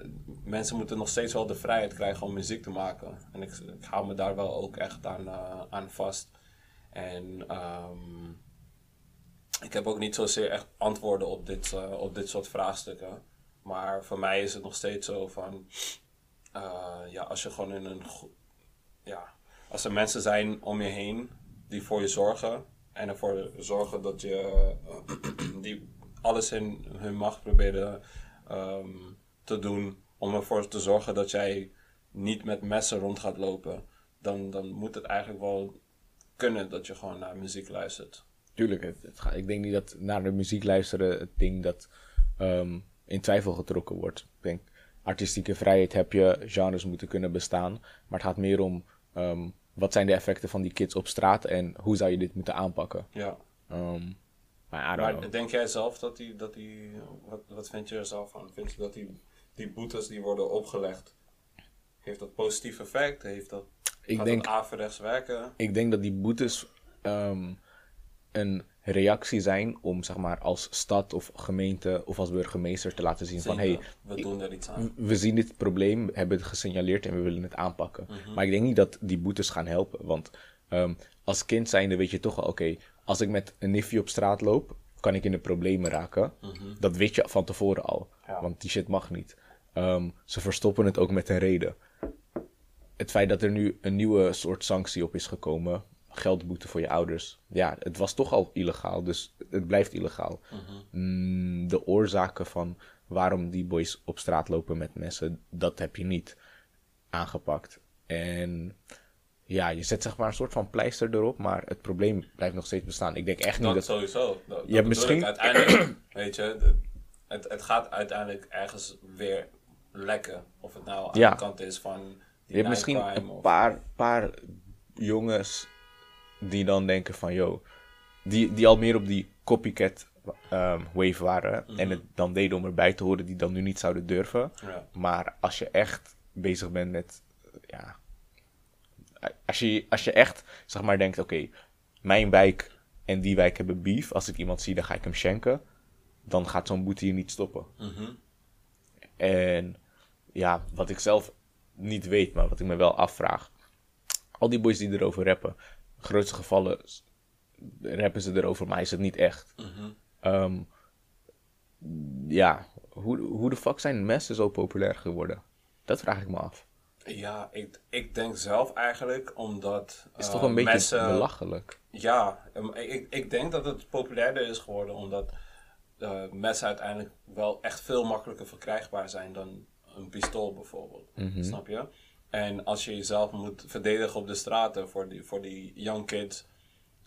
mensen moeten nog steeds wel de vrijheid krijgen om muziek te maken. En ik, ik hou me daar wel ook echt aan, eh, aan vast. En ehm, ik heb ook niet zozeer echt antwoorden op dit, eh, op dit soort vraagstukken. Maar voor mij is het nog steeds zo van... eh, ja, als je gewoon in een... Ja, als er mensen zijn om je heen die voor je zorgen... en ervoor zorgen dat je... eh, die alles in hun macht proberen ehm, te doen... om ervoor te zorgen dat jij niet met messen rond gaat lopen... dan, dan moet het eigenlijk wel kunnen dat je gewoon naar muziek luistert. Tuurlijk, het, het gaat- ik denk niet dat naar de muziek luisteren het ding dat ehm, in twijfel getrokken wordt. Ik denk, artistieke vrijheid heb je, genres moeten kunnen bestaan. Maar het gaat meer om ehm, wat zijn de effecten van die kids op straat en hoe zou je dit moeten aanpakken. Ja. Ehm, maar denk jij zelf dat die, dat die wat, wat vind je er zelf van? Vind je dat die, die boetes die worden opgelegd, heeft dat positief effect? Heeft dat, Ik gaat denk- dat averechts werken? Ik denk dat die boetes een reactie zijn om zeg maar als stad of gemeente of als burgemeester te laten zien van hey, we, doen er iets aan. we zien dit probleem, hebben het gesignaleerd en we willen het aanpakken. Mhm. Maar ik denk niet dat die boetes gaan helpen. Want ehm, als kind zijnde weet je toch wel, oké, als ik met een niffie op straat loop, kan ik in de problemen raken. Dat weet je van tevoren al. Mhm. Ja. Want die shit mag niet. Ehm, ze verstoppen het ook met een reden. Het feit dat er nu een nieuwe soort sanctie op is gekomen, geldboete voor je ouders. Ja, het was toch al illegaal, dus het blijft illegaal. Mm, de oorzaken van waarom die boys op straat lopen met messen, dat heb je niet aangepakt. En ja, je zet zeg maar een soort van pleister erop, maar het probleem blijft nog steeds bestaan. Ik denk echt niet Dat dat... sowieso. Dat, dat hebt misschien-. Uiteindelijk, weet je, het, het gaat uiteindelijk ergens weer lekken. Of het nou aan Ja. de kant is van die Je hebt misschien een of- paar, paar jongens die dan denken van, yo, die, die al meer op die copycat ehm, wave waren en het dan deden om erbij te horen, die dan nu niet zouden durven. Ja. Maar als je echt bezig bent met, ja, als je, als je echt, zeg maar, denkt, oké, mijn wijk en die wijk hebben beef, als ik iemand zie, dan ga ik hem schenken, dan gaat zo'n boete hier niet stoppen. Mhm. En ja, wat ik zelf niet weet, maar wat ik me wel afvraag. Al die boys die erover rappen, grootste gevallen rappen ze erover, maar is het niet echt. Mhm. Ehm, ja, hoe, hoe de fuck zijn messen zo populair geworden? Dat vraag ik me af. Ja, ik, ik denk zelf eigenlijk omdat. Het is eh, toch een beetje mensen- belachelijk. Ja, um, ik, ik denk dat het populairder is geworden omdat uh, messen uiteindelijk wel echt veel makkelijker verkrijgbaar zijn dan een pistool bijvoorbeeld. Snap je? En als je jezelf moet verdedigen op de straten voor die, voor die young kids,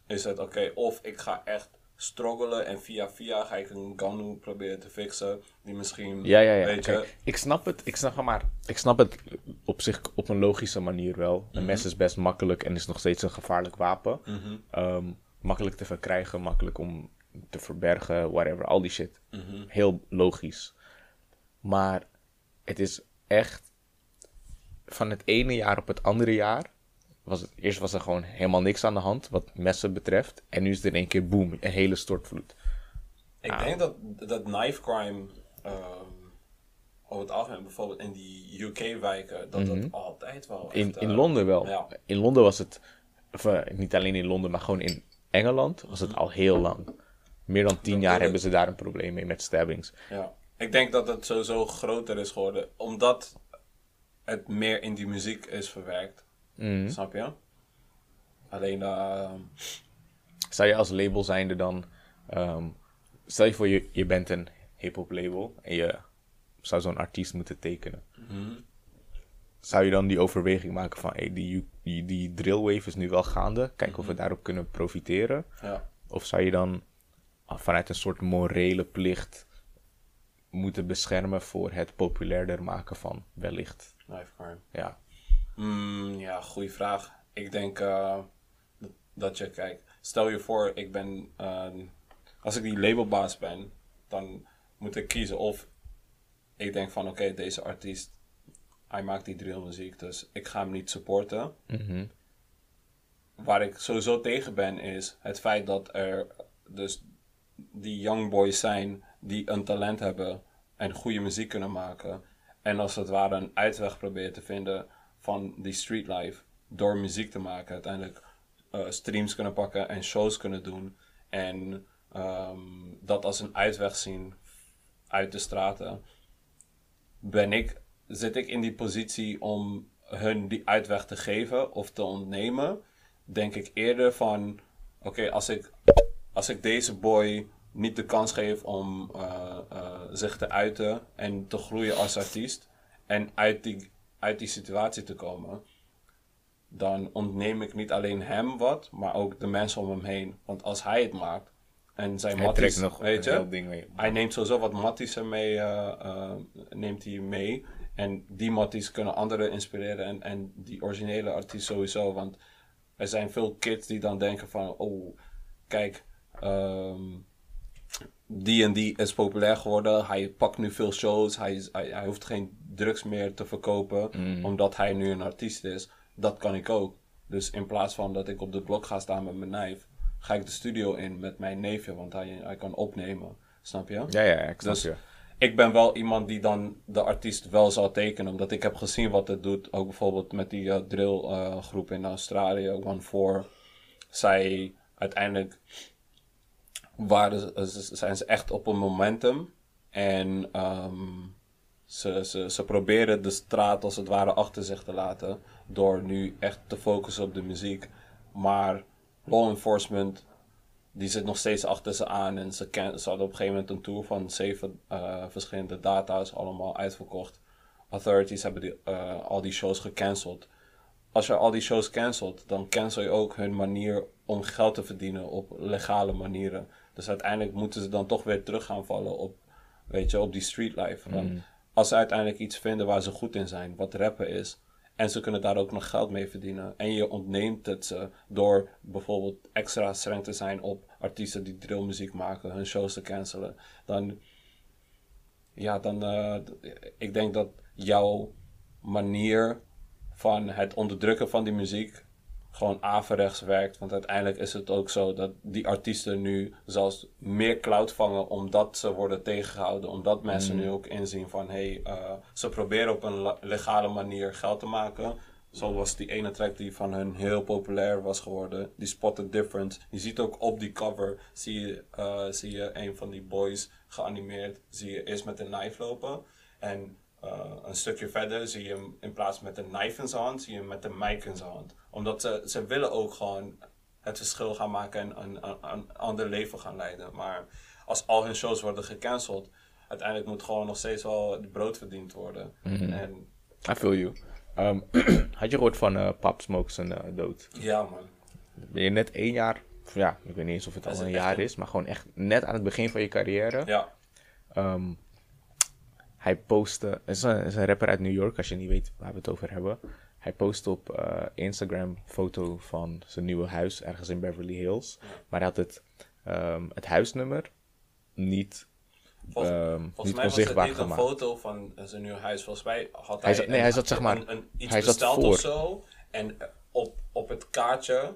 is het oké, of ik ga echt struggelen en via via ga ik een gun proberen te fixen die misschien, Ja, ja, ja. weet je, Kijk, ik snap het, ik snap, maar, ik snap het op zich op een logische manier wel. Een mes is best makkelijk en is nog steeds een gevaarlijk wapen. Ehm, makkelijk te verkrijgen, makkelijk om te verbergen, whatever, al die shit. Heel logisch. Maar het is echt van het ene jaar op het andere jaar. Was het, eerst was er gewoon helemaal niks aan de hand wat messen betreft. En nu is er in één keer boom, een hele stortvloed. Ik denk dat, dat knife crime ehm, over het algemeen, bijvoorbeeld in die UK-wijken, dat dat altijd wel Mhm. In, echt, in eh, Londen wel. ja. In Londen was het, of, eh, niet alleen in Londen, maar gewoon in Engeland was het al heel lang. Meer dan tien jaar bedoel hebben ze daar een probleem mee met stabbings. Ja. Ik denk dat het sowieso groter is geworden, omdat het meer in die muziek is verwerkt. Mhm. Snap je? Alleen, uh, Zou je als label zijnde dan, ehm, stel je voor je, je bent een hip-hop label en je zou zo'n artiest moeten tekenen. zou je dan die overweging maken van, hey, die, die, die drillwave is nu wel gaande, kijken of we daarop kunnen profiteren? Ja. Of zou je dan vanuit een soort morele plicht moeten beschermen voor het populairder maken van wellicht? Crime. Ja. Mm, ja, goede vraag. Ik denk eh, dat, dat je, kijk, stel je voor, ik ben, eh, als ik die labelbaas ben, dan moet ik kiezen of ik denk van, oké, deze artiest, hij maakt die drillmuziek, dus ik ga hem niet supporten. Mhm. Waar ik sowieso tegen ben, is het feit dat er dus die young boys zijn die een talent hebben en goede muziek kunnen maken. En als het ware een uitweg proberen te vinden van die street life door muziek te maken. Uiteindelijk eh, streams kunnen pakken en shows kunnen doen. En ehm, dat als een uitweg zien uit de straten. Ben ik, zit ik in die positie om hun die uitweg te geven of te ontnemen? Denk ik eerder van: oké, als, ik, als ik deze boy niet de kans geef om eh, eh, zich te uiten en te groeien als artiest en uit die, uit die situatie te komen, dan ontneem ik niet alleen hem wat, maar ook de mensen om hem heen. Want als hij het maakt en zijn Hij matties, nog weet je, ding mee. hij neemt sowieso wat matties eh, eh, neemt hij mee. En die matties kunnen anderen inspireren en, en die originele artiest sowieso. Want er zijn veel kids die dan denken van, oh, kijk, ehm, die en die is populair geworden. Hij pakt nu veel shows. Hij, is- hij, hij hoeft geen drugs meer te verkopen. Omdat hij nu een artiest is. Dat kan ik ook. Dus in plaats van dat ik op de blok ga staan met mijn knife. Ga ik de studio in met mijn neefje. Want hij, hij kan opnemen. Snap je? Ja, ja, ik snap Dus je. ik ben wel iemand die dan de artiest wel zal tekenen. Omdat ik heb gezien wat het doet. Ook bijvoorbeeld met die eh, drill eh, in Australië, One Four. Zij uiteindelijk ze- zijn ze echt op een momentum. En ehm, ze, ze, ze proberen de straat als het ware achter zich te laten. Door nu echt te focussen op de muziek. Maar law enforcement die zit nog steeds achter ze aan. En ze, ze hadden op een gegeven moment een tour van zeven eh, verschillende data's, allemaal uitverkocht. Authorities hebben die, eh, al die shows gecanceld. Als je al die shows cancelt, dan cancel je ook hun manier om geld te verdienen op legale manieren. Dus uiteindelijk moeten ze dan toch weer terug gaan vallen op, weet je, op die street life. Want als ze uiteindelijk iets vinden waar ze goed in zijn, wat rappen is, en ze kunnen daar ook nog geld mee verdienen. En je ontneemt het ze door bijvoorbeeld extra streng te zijn op artiesten die drillmuziek maken, hun shows te cancelen. Dan, ja, dan, eh, ik denk dat jouw manier van het onderdrukken van die muziek gewoon averechts werkt. Want uiteindelijk is het ook zo dat die artiesten nu zelfs meer cloud vangen omdat ze worden tegengehouden. Omdat mensen nu ook inzien van hé, hey, eh, ze proberen op een legale manier geld te maken. Zoals die ene track die van hun heel populair was geworden. Die Spotted Difference. Je ziet ook op die cover, zie je, eh, zie je een van die boys geanimeerd. Zie je eerst met een knife lopen. En een stukje verder zie je hem in plaats met een knife in zijn hand, zie je hem met een mic in zijn hand. Omdat ze, ze willen ook gewoon het verschil gaan maken en een, een, een ander leven gaan leiden. Maar als al hun shows worden gecanceld, uiteindelijk moet gewoon nog steeds wel het brood verdiend worden. En I feel you. Ehm, had je gehoord van eh Pop Smoke zijn eh, dood? ja man, Ben je net één jaar, ja, ik weet niet eens of het al een jaar een- is, maar gewoon echt net aan het begin van je carrière. ja. Ehm, hij postte, het is een, is een rapper uit New York, als je niet weet waar we het over hebben. Hij postte op eh, Instagram een foto van zijn nieuwe huis ergens in Beverly Hills. Maar hij had het, ehm, het huisnummer niet, Volgens, ehm, volgens niet mij was het niet een foto van zijn nieuw huis. Volgens mij had Hij hij, zat- nee, een- hij zat, zeg maar, een, een, iets hij zat besteld voor. of zo. En op, op het kaartje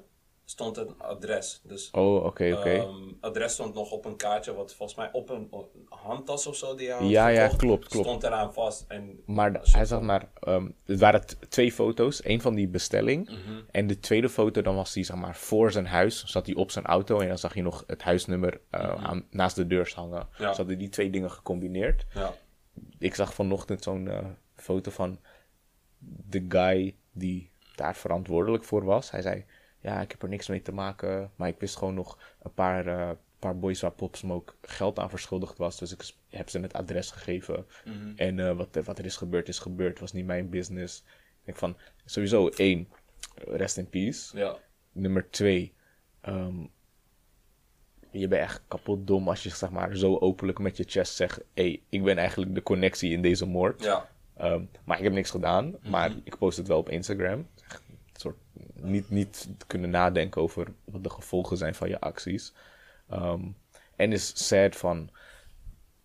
stond een adres. Dus Oh, oké, oké. Ehm, adres stond nog op een kaartje, wat volgens mij op een, op een handtas of zo die hij had Ja, ja, klopt, klopt. Stond eraan vast. En, Maar de- hij zag maar, ehm, het waren twee foto's. Eén van die bestelling. Mhm. En de tweede foto, dan was hij zeg maar voor zijn huis. Zat hij op zijn auto en dan zag je nog het huisnummer eh, aan, naast de deur hangen. Mhm. Ja. Ze hadden die twee dingen gecombineerd. ja, Ik zag vanochtend zo'n eh, foto van de guy die daar verantwoordelijk voor was. Hij zei, ja, ik heb er niks mee te maken. Maar ik wist gewoon nog een paar, eh, paar boys waar Pop Smoke geld aan verschuldigd was. Dus ik heb ze het adres gegeven. Mhm. En eh, wat, er- wat er is gebeurd, is gebeurd. Het was niet mijn business. denk van, sowieso één, rest in peace. Ja. Nummer twee, ehm, je bent echt kapot dom als je zeg maar zo openlijk met je chest zegt, hey, ik ben eigenlijk de connectie in deze moord. Ja. Ehm, maar ik heb niks gedaan, maar ik post het wel op Instagram. Echt soort, niet, niet kunnen nadenken over wat de gevolgen zijn van je acties. Ehm, en is sad van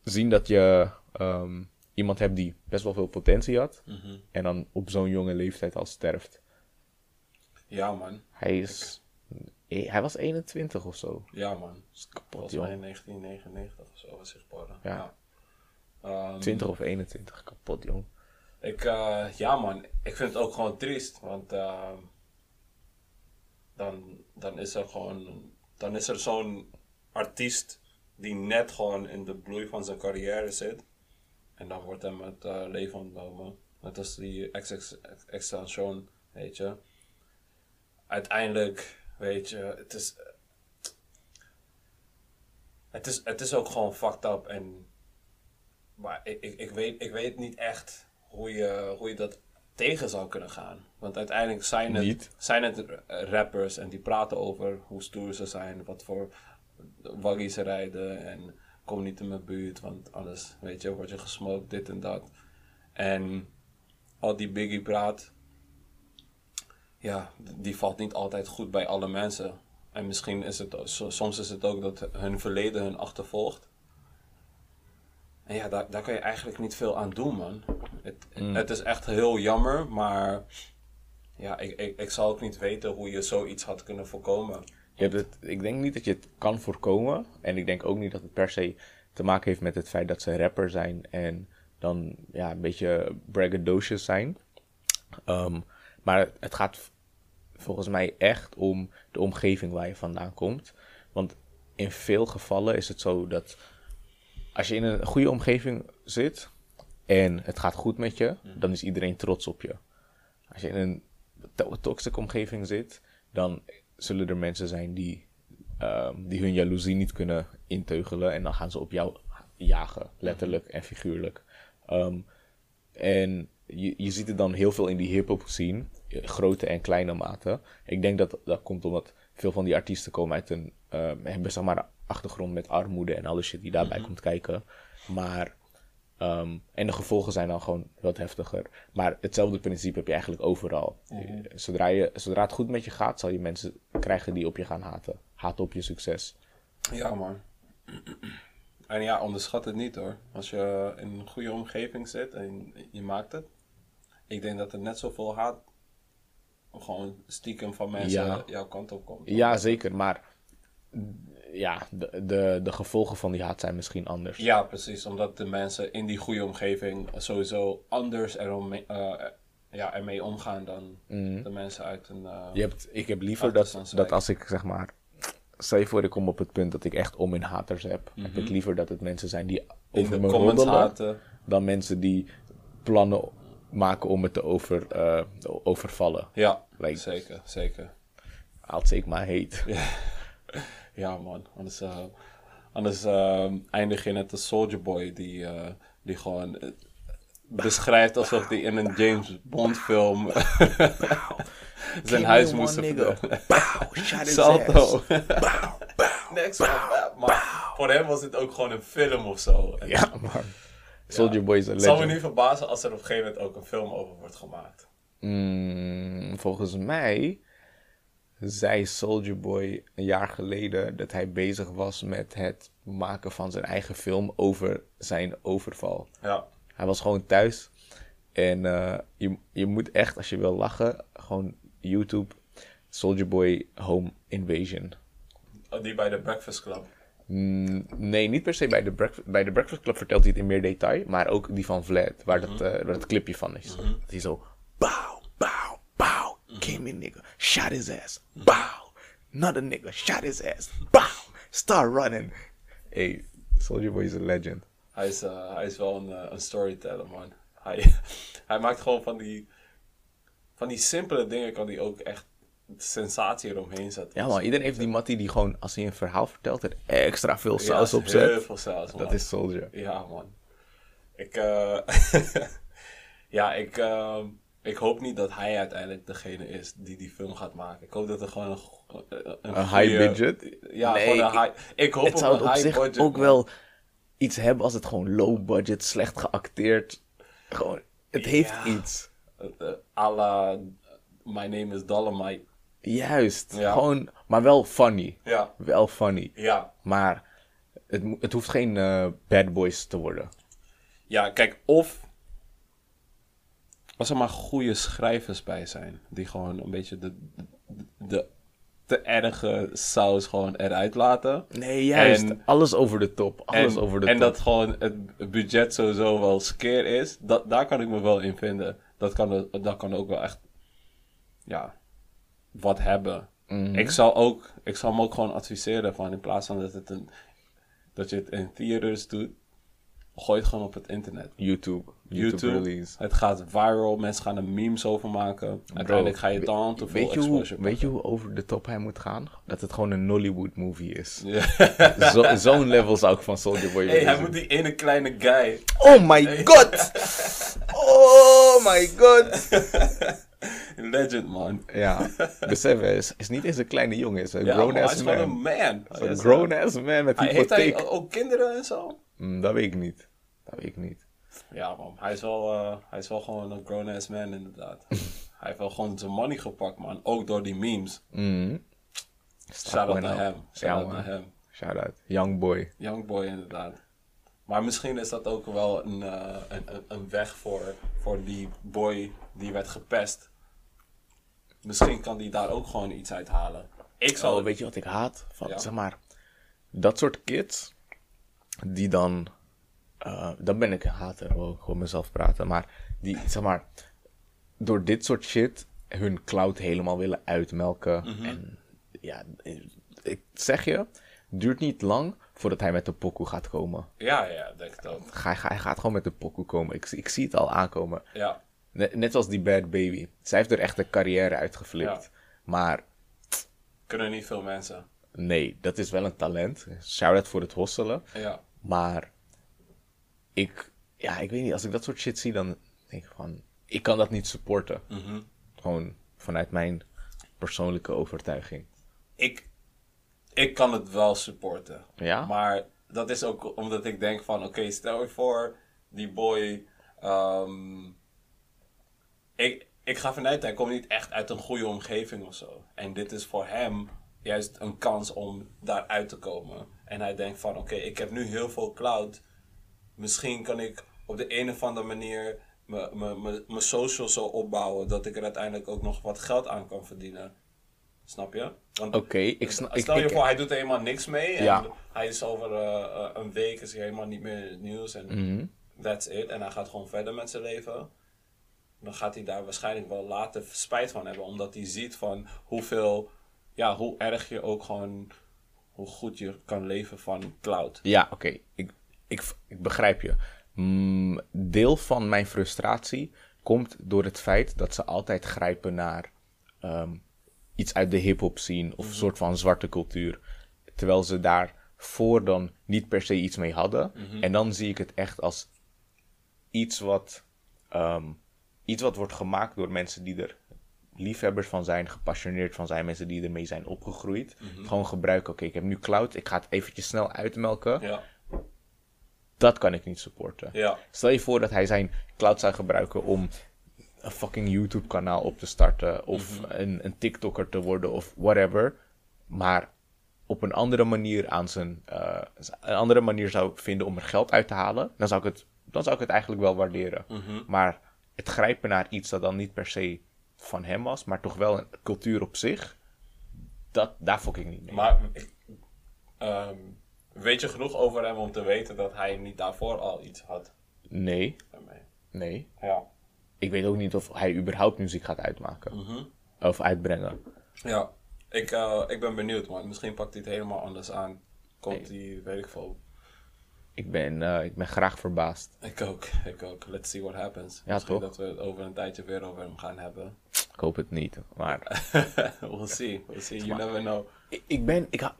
zien dat je ehm, iemand hebt die best wel veel potentie had. En dan op zo'n jonge leeftijd al sterft. Ja, man. Hij is... eh, Hij was 21 of zo. Ja, man. Is kapot, Volgens mij in 1999 of zo was hij geboren. Ja. Ehm, 20 of 21, kapot, jong. Ik, eh, ja man, ik vind het ook gewoon triest, want ehm, dan, dan is er gewoon, dan is er zo'n artiest die net gewoon in de bloei van zijn carrière zit. En dan wordt hem het eh, leven ontnomen. Net als die extension, weet je. Uiteindelijk, weet je, het is, het is, het is ook gewoon fucked up en maar ik, ik, ik, weet, ik weet niet echt hoe je, hoe je dat tegen zou kunnen gaan. Want uiteindelijk zijn het, Niet. zijn het rappers en die praten over hoe stoer ze zijn, wat voor waggie ze rijden en kom niet in mijn buurt, want anders, weet je, word je gesmokt, dit en dat. En al die Biggie praat, ja, die valt niet altijd goed bij alle mensen. En misschien is het, so- soms is het ook dat hun verleden hun achtervolgt. En ja, daar, daar kan je eigenlijk niet veel aan doen, man. Het, het is echt heel jammer, maar ja, ik, ik, ik zou ook niet weten hoe je zoiets had kunnen voorkomen. Je hebt het, ik denk niet dat je het kan voorkomen. En ik denk ook niet dat het per se te maken heeft met het feit dat ze rapper zijn en dan ja, een beetje braggadocious zijn. Ehm, maar het gaat volgens mij echt om de omgeving waar je vandaan komt. Want in veel gevallen is het zo dat als je in een goede omgeving zit en het gaat goed met je, dan is iedereen trots op je. Als je in een to- toxic omgeving zit, dan zullen er mensen zijn die, ehm, die hun jaloezie niet kunnen inteugelen en dan gaan ze op jou jagen, letterlijk en figuurlijk. Ehm, en je, je ziet het dan heel veel in die hip-hop scene, eh, grote en kleine mate. Ik denk dat dat komt omdat veel van die artiesten komen uit een, ehm, hebben zeg maar een achtergrond met armoede en alle shit die daarbij komt kijken. Maar, ehm, en de gevolgen zijn dan gewoon wat heftiger. Maar hetzelfde principe heb je eigenlijk overal. Eh, Zodra, je, zodra het goed met je gaat, zal je mensen krijgen die op je gaan haten. Haten op je succes. Ja, man. En ja, onderschat het niet hoor. Als je in een goede omgeving zit en je maakt het. Ik denk dat er net zoveel haat gewoon stiekem van mensen Ja. jouw kant op komt. Ja, zeker. Maar ja, de, de, de gevolgen van die haat zijn misschien anders. Ja, precies. Omdat de mensen in die goede omgeving sowieso anders erom, eh, ja, ermee omgaan dan de mensen uit een... eh, Je hebt, ik heb liever dat, dat als ik zeg maar. Stel je voor, ik kom op het punt dat ik echt om in haters heb. Heb ik liever dat het mensen zijn die over me roddelen. haten. Dan mensen die plannen maken om het te over, eh, overvallen. Ja, Like- zeker, zeker. I'll take my hate. Ja, man. Anders, eh, anders eh, eindig je net als Soldier Boy, die, eh, die gewoon eh, beschrijft alsof hij in een James Bond film zijn huis moest his Salto. Next one. Maar voor hem was dit ook gewoon een film of zo. En Ja, man. Soldier Boy is een Het zou me legend. niet verbazen als er op een gegeven moment ook een film over wordt gemaakt. Mm, volgens mij zei Soldier Boy een jaar geleden dat hij bezig was met het maken van zijn eigen film over zijn overval. Ja. Hij was gewoon thuis. En eh, je, je moet echt, als je wil lachen, gewoon YouTube Soldier Boy Home Invasion. Oh, Die bij de Breakfast Club. Mm, nee, niet per se bij de, Breakfast, bij de Breakfast Club vertelt hij het in meer detail, maar ook die van Vlad, waar, dat, eh, waar dat clipje van is. Dat hij zo, bow, bow, came in nigga, shot his ass, bow, another nigga, shot his ass, bow, start running. Hey, Soldier Boy is a legend. Hij is, eh, hij is wel een, eh, een storyteller, man. Hij, hij maakt gewoon van die, van die simpele dingen, kan hij ook echt sensatie eromheen zetten. Ja man, iedereen heeft die mattie die gewoon, als hij een verhaal vertelt, er extra veel Ja, saus op Heel zet. veel saus, man. Dat is Soldier. Ja, man. Ik, eh ja, ik, eh, Ik hoop niet dat hij uiteindelijk degene is die die film gaat maken. Ik hoop dat er gewoon een, go- een, Een high budget? Ja, Nee, gewoon een high... Ik hoop Het op zou een op high zich budget. ook man. wel iets hebben als het gewoon low budget, slecht geacteerd. Gewoon, het heeft Ja. iets. Uh, à la My Name is Dolomite. Juist. Ja. Gewoon, maar wel funny. Ja, Wel funny. ja. Maar het, het hoeft geen eh, bad boys te worden. Ja, kijk, of als er maar goede schrijvers bij zijn, die gewoon een beetje de, de, de te erge saus gewoon eruit laten. Nee, juist. En- alles over de top. Alles en, over de en top. dat gewoon het budget sowieso wel skeer is, dat, daar kan ik me wel in vinden. Dat kan, dat kan ook wel echt, ja, wat hebben. Mhm. Ik zal ook, ik zal hem ook gewoon adviseren van in plaats van dat, het een, dat je het in theaters doet, gooi het gewoon op het internet. YouTube. YouTube, YouTube, release. het gaat viral, mensen gaan er memes over maken. Uiteindelijk ga je dan te veel weet je, hoe, weet je hoe over de top hij moet gaan? Dat het gewoon een Nollywood movie is. Zo- Zo'n level zou ik van Soldier Boy hey, hij moet die ene kleine guy. Oh my god! Oh my god! Legend, man. Ja, besef, hij is, niet eens een kleine jongen, is een Ja, man, hij grown-ass is gewoon een man. Een grown-ass man met Hij, heeft hij hypotheek. ook kinderen en zo? Mm, dat weet ik niet. Dat weet ik niet. Ja, man. Hij is wel, eh, hij is wel gewoon een grown-ass man, inderdaad. hij heeft wel gewoon zijn money gepakt, man. Ook door die memes. Mm. Shout-out naar hem. Shout-out naar hem. Shout-out. Young boy. Youngboy inderdaad. Maar misschien is dat ook wel een, eh, een, een, een weg voor, voor die boy die werd gepest. Misschien kan die daar ook gewoon iets uit halen. Ik zal... Oh, weet je wat ik haat? Van, Ja. Zeg maar, dat soort kids, die dan, eh dan ben ik een hater, wil ik gewoon mezelf praten, maar die, zeg maar, door dit soort shit hun cloud helemaal willen uitmelken. Mhm. En ja, ik zeg je, duurt niet lang voordat hij met de pokoe gaat komen. Ja, ja, denk het ook. Hij, hij gaat gewoon met de pokoe komen. Ik, ik zie het al aankomen. Ja, Net, net als die Bad Baby. Zij heeft er echt een carrière uitgeflipt. Ja. Maar kunnen niet veel mensen. Nee, dat is wel een talent. Shout-out voor het hosselen. Ja, Maar ik, ja, ik weet niet, als ik dat soort shit zie, dan denk ik van, ik kan dat niet supporten. Mhm. Gewoon vanuit mijn persoonlijke overtuiging. ik, ik kan het wel supporten. Ja? Maar dat is ook omdat ik denk van, oké, stel je voor, die boy, ehm, ik, ik ga vanuit, hij komt niet echt uit een goede omgeving of zo. En dit is voor hem juist een kans om daaruit te komen. En hij denkt van, oké, ik heb nu heel veel cloud. Misschien kan ik op de een of andere manier mijn- social zo opbouwen dat ik er uiteindelijk ook nog wat geld aan kan verdienen. Snap je? Oké, ik snap... Stel je ik- voor, hij doet er helemaal niks mee. En Ja. hij is over eh, eh, een week is hij helemaal niet meer in het nieuws. En Mhm. that's it. En hij gaat gewoon verder met zijn leven. Dan gaat hij daar waarschijnlijk wel later spijt van hebben. Omdat hij ziet van hoeveel, ja, hoe erg je ook gewoon, hoe goed je kan leven van cloud. Ja, oké. Ik, ik, ik begrijp je. Mm, deel van mijn frustratie komt door het feit dat ze altijd grijpen naar ehm, iets uit de hip-hop scene of een soort van zwarte cultuur. Terwijl ze daarvoor dan niet per se iets mee hadden. En dan zie ik het echt als iets wat, ehm, iets wat wordt gemaakt door mensen die er liefhebbers van zijn, gepassioneerd van zijn, mensen die ermee zijn opgegroeid. Gewoon gebruiken, oké, ik heb nu cloud, ik ga het eventjes snel uitmelken. Ja, Dat kan ik niet supporten. ja, Stel je voor dat hij zijn cloud zou gebruiken om een fucking YouTube kanaal op te starten of een, een TikToker te worden of whatever. Maar op een andere manier aan zijn eh, een andere manier zou vinden om er geld uit te halen, dan zou ik het, dan zou ik het eigenlijk wel waarderen. Maar het grijpen naar iets dat dan niet per se van hem was, maar toch wel een cultuur op zich, dat, daar fok ik niet mee. maar ehm, weet je genoeg over hem om te weten dat hij niet daarvoor al iets had? Nee, daarmee? nee. Ja. Ik weet ook niet of hij überhaupt muziek gaat uitmaken. Of uitbrengen. Ja, ik, eh, ik ben benieuwd, man. Misschien pakt hij het helemaal anders aan. Komt hij, weet ik veel. Ik ben, eh, ik ben graag verbaasd. Ik ook, ik ook. Let's see what happens. Ja, Misschien toch? dat we het over een tijdje weer over hem gaan hebben. Ik hoop het niet. Maar we'll see, we'll see. You never know. ik, ik ben, ik,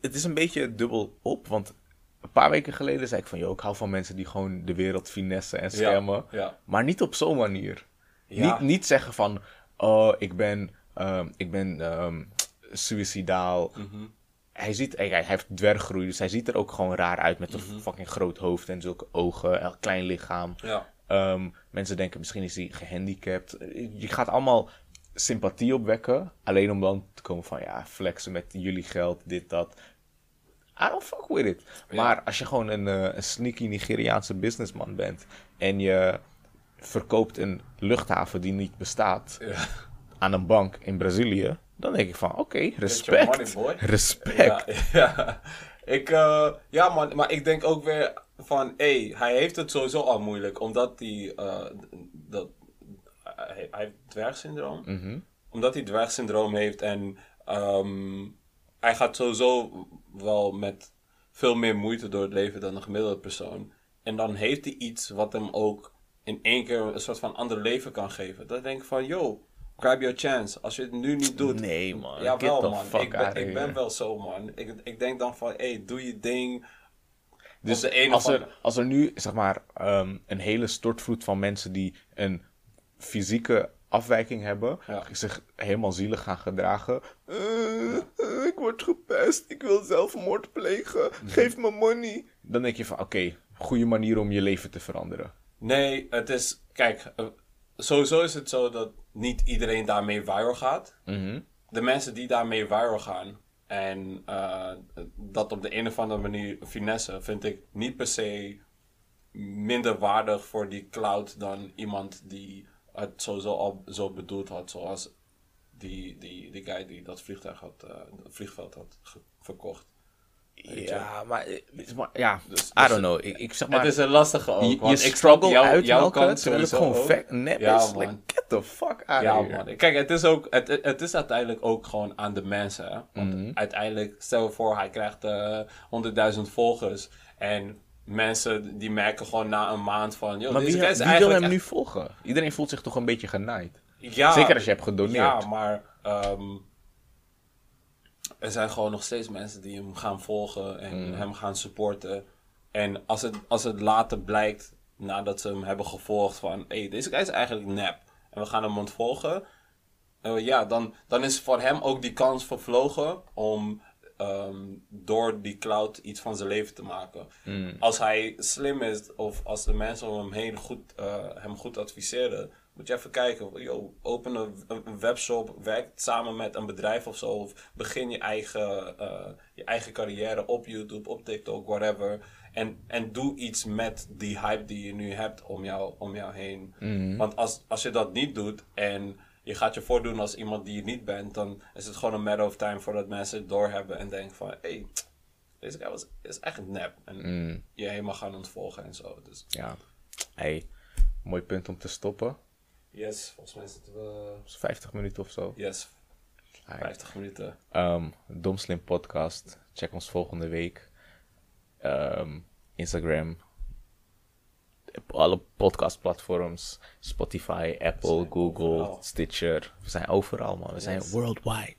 het is een beetje dubbel op. Want een paar weken geleden zei ik van, joh, ik hou van mensen die gewoon de wereld finessen en scammen. ja. Maar niet op zo'n manier. Ja. Niet, niet zeggen van, oh, ik ben, ehm, ik ben ehm, suicidaal. Mhm. Hij, ziet, hij, heeft dwerggroei, dus hij ziet er ook gewoon raar uit met een Mhm. fucking groot hoofd en zulke ogen, een klein lichaam. Ja. Ehm, mensen denken misschien is hij gehandicapt. Je gaat allemaal sympathie opwekken. Alleen om dan te komen van ja, flexen met jullie geld, dit, dat. I don't fuck with it. Maar als je gewoon een, eh, een sneaky Nigeriaanse businessman bent en je verkoopt een luchthaven die niet bestaat Ja. aan een bank in Brazilië, dan denk ik van oké, respect. money. Respect. Ja, ja. Ik, eh, ja man, maar ik denk ook weer van, hé, hij heeft het sowieso al moeilijk, omdat hij, eh, dat, hij, hij heeft dwergsyndroom. Mhm. Omdat hij dwergsyndroom heeft en ehm, hij gaat sowieso wel met veel meer moeite door het leven dan een gemiddelde persoon. En dan heeft hij iets wat hem ook in één keer een soort van ander leven kan geven. Dan denk ik van, yo, grab your chance. Als je het nu niet doet, Nee man, ja, get wel the man. fuck Ik ben, ik ben wel zo man. Ik, ik denk dan van, hé, doe je ding. Dus de een als, er, andere- als er nu, zeg maar, ehm, een hele stortvloed van mensen die een fysieke afwijking hebben, Ja. zich helemaal zielig gaan gedragen. "Eh, eh, ik word gepest, ik wil zelfmoord plegen, Mhm. geef me money. Dan denk je van, oké, goede manier om je leven te veranderen. Nee, het is, kijk, eh, sowieso is het zo dat niet iedereen daarmee viral gaat. Mhm. de mensen die daarmee viral gaan en eh, dat op de een of andere manier finesse, vind ik niet per se minder waardig voor die cloud dan iemand die het sowieso al zo bedoeld had, zoals die, die, die guy die dat vliegtuig had, eh, het vliegveld had verkocht. Ja, maar, eh, ja, Dus- I dus- don't know. Ik, ik zeg maar, het is een lastige ook. je, ik struggle jou- jouw uitmelken, kant terwijl het gewoon nep Ja, is. man. Like, get the fuck out Ja, of here. man. Kijk, het is, ook, het, het- is uiteindelijk ook gewoon aan de mensen. Hè? Want Mhm. uiteindelijk, stel je voor, hij krijgt eh 100.000 volgers. En mensen die merken gewoon na een maand van... Maar deze wie, wil hem nu volgen? Iedereen voelt zich toch een beetje genaaid. Ja, Zeker als je hebt gedoneerd. Ja, maar ehm, er zijn gewoon nog steeds mensen die hem gaan volgen en Mm. hem gaan supporten. En als het, als het later blijkt, nadat ze hem hebben gevolgd, van hé, hey, deze guy is eigenlijk nep en we gaan hem ontvolgen. eh, ja, dan, dan is voor hem ook die kans vervlogen om ehm, door die cloud iets van zijn leven te maken. Mm. Als hij slim is of als de mensen om hem heen goed, eh, hem goed adviseren, moet je even kijken. Yo, open een, webshop, werk samen met een bedrijf of zo. Of begin je eigen, eh, je eigen carrière op YouTube, op TikTok, whatever. En, en doe iets met die hype die je nu hebt om jou, om jou heen. Want als, als je dat niet doet en je gaat je voordoen als iemand die je niet bent, dan is het gewoon een matter of time voordat mensen het doorhebben en denken van, hé, hey, deze guy was, is echt nep. En je helemaal gaan ontvolgen en zo. Dus Ja. Hey, mooi punt om te stoppen. Yes, volgens mij zitten we... Dus 50 minuten of zo. Yes, Hey. 50 minuten. Ehm, Domslim Podcast. Check ons volgende week. Ehm, Instagram. Alle podcastplatforms. Spotify, Apple, Google, overal. Stitcher. We zijn overal, man. We zijn worldwide.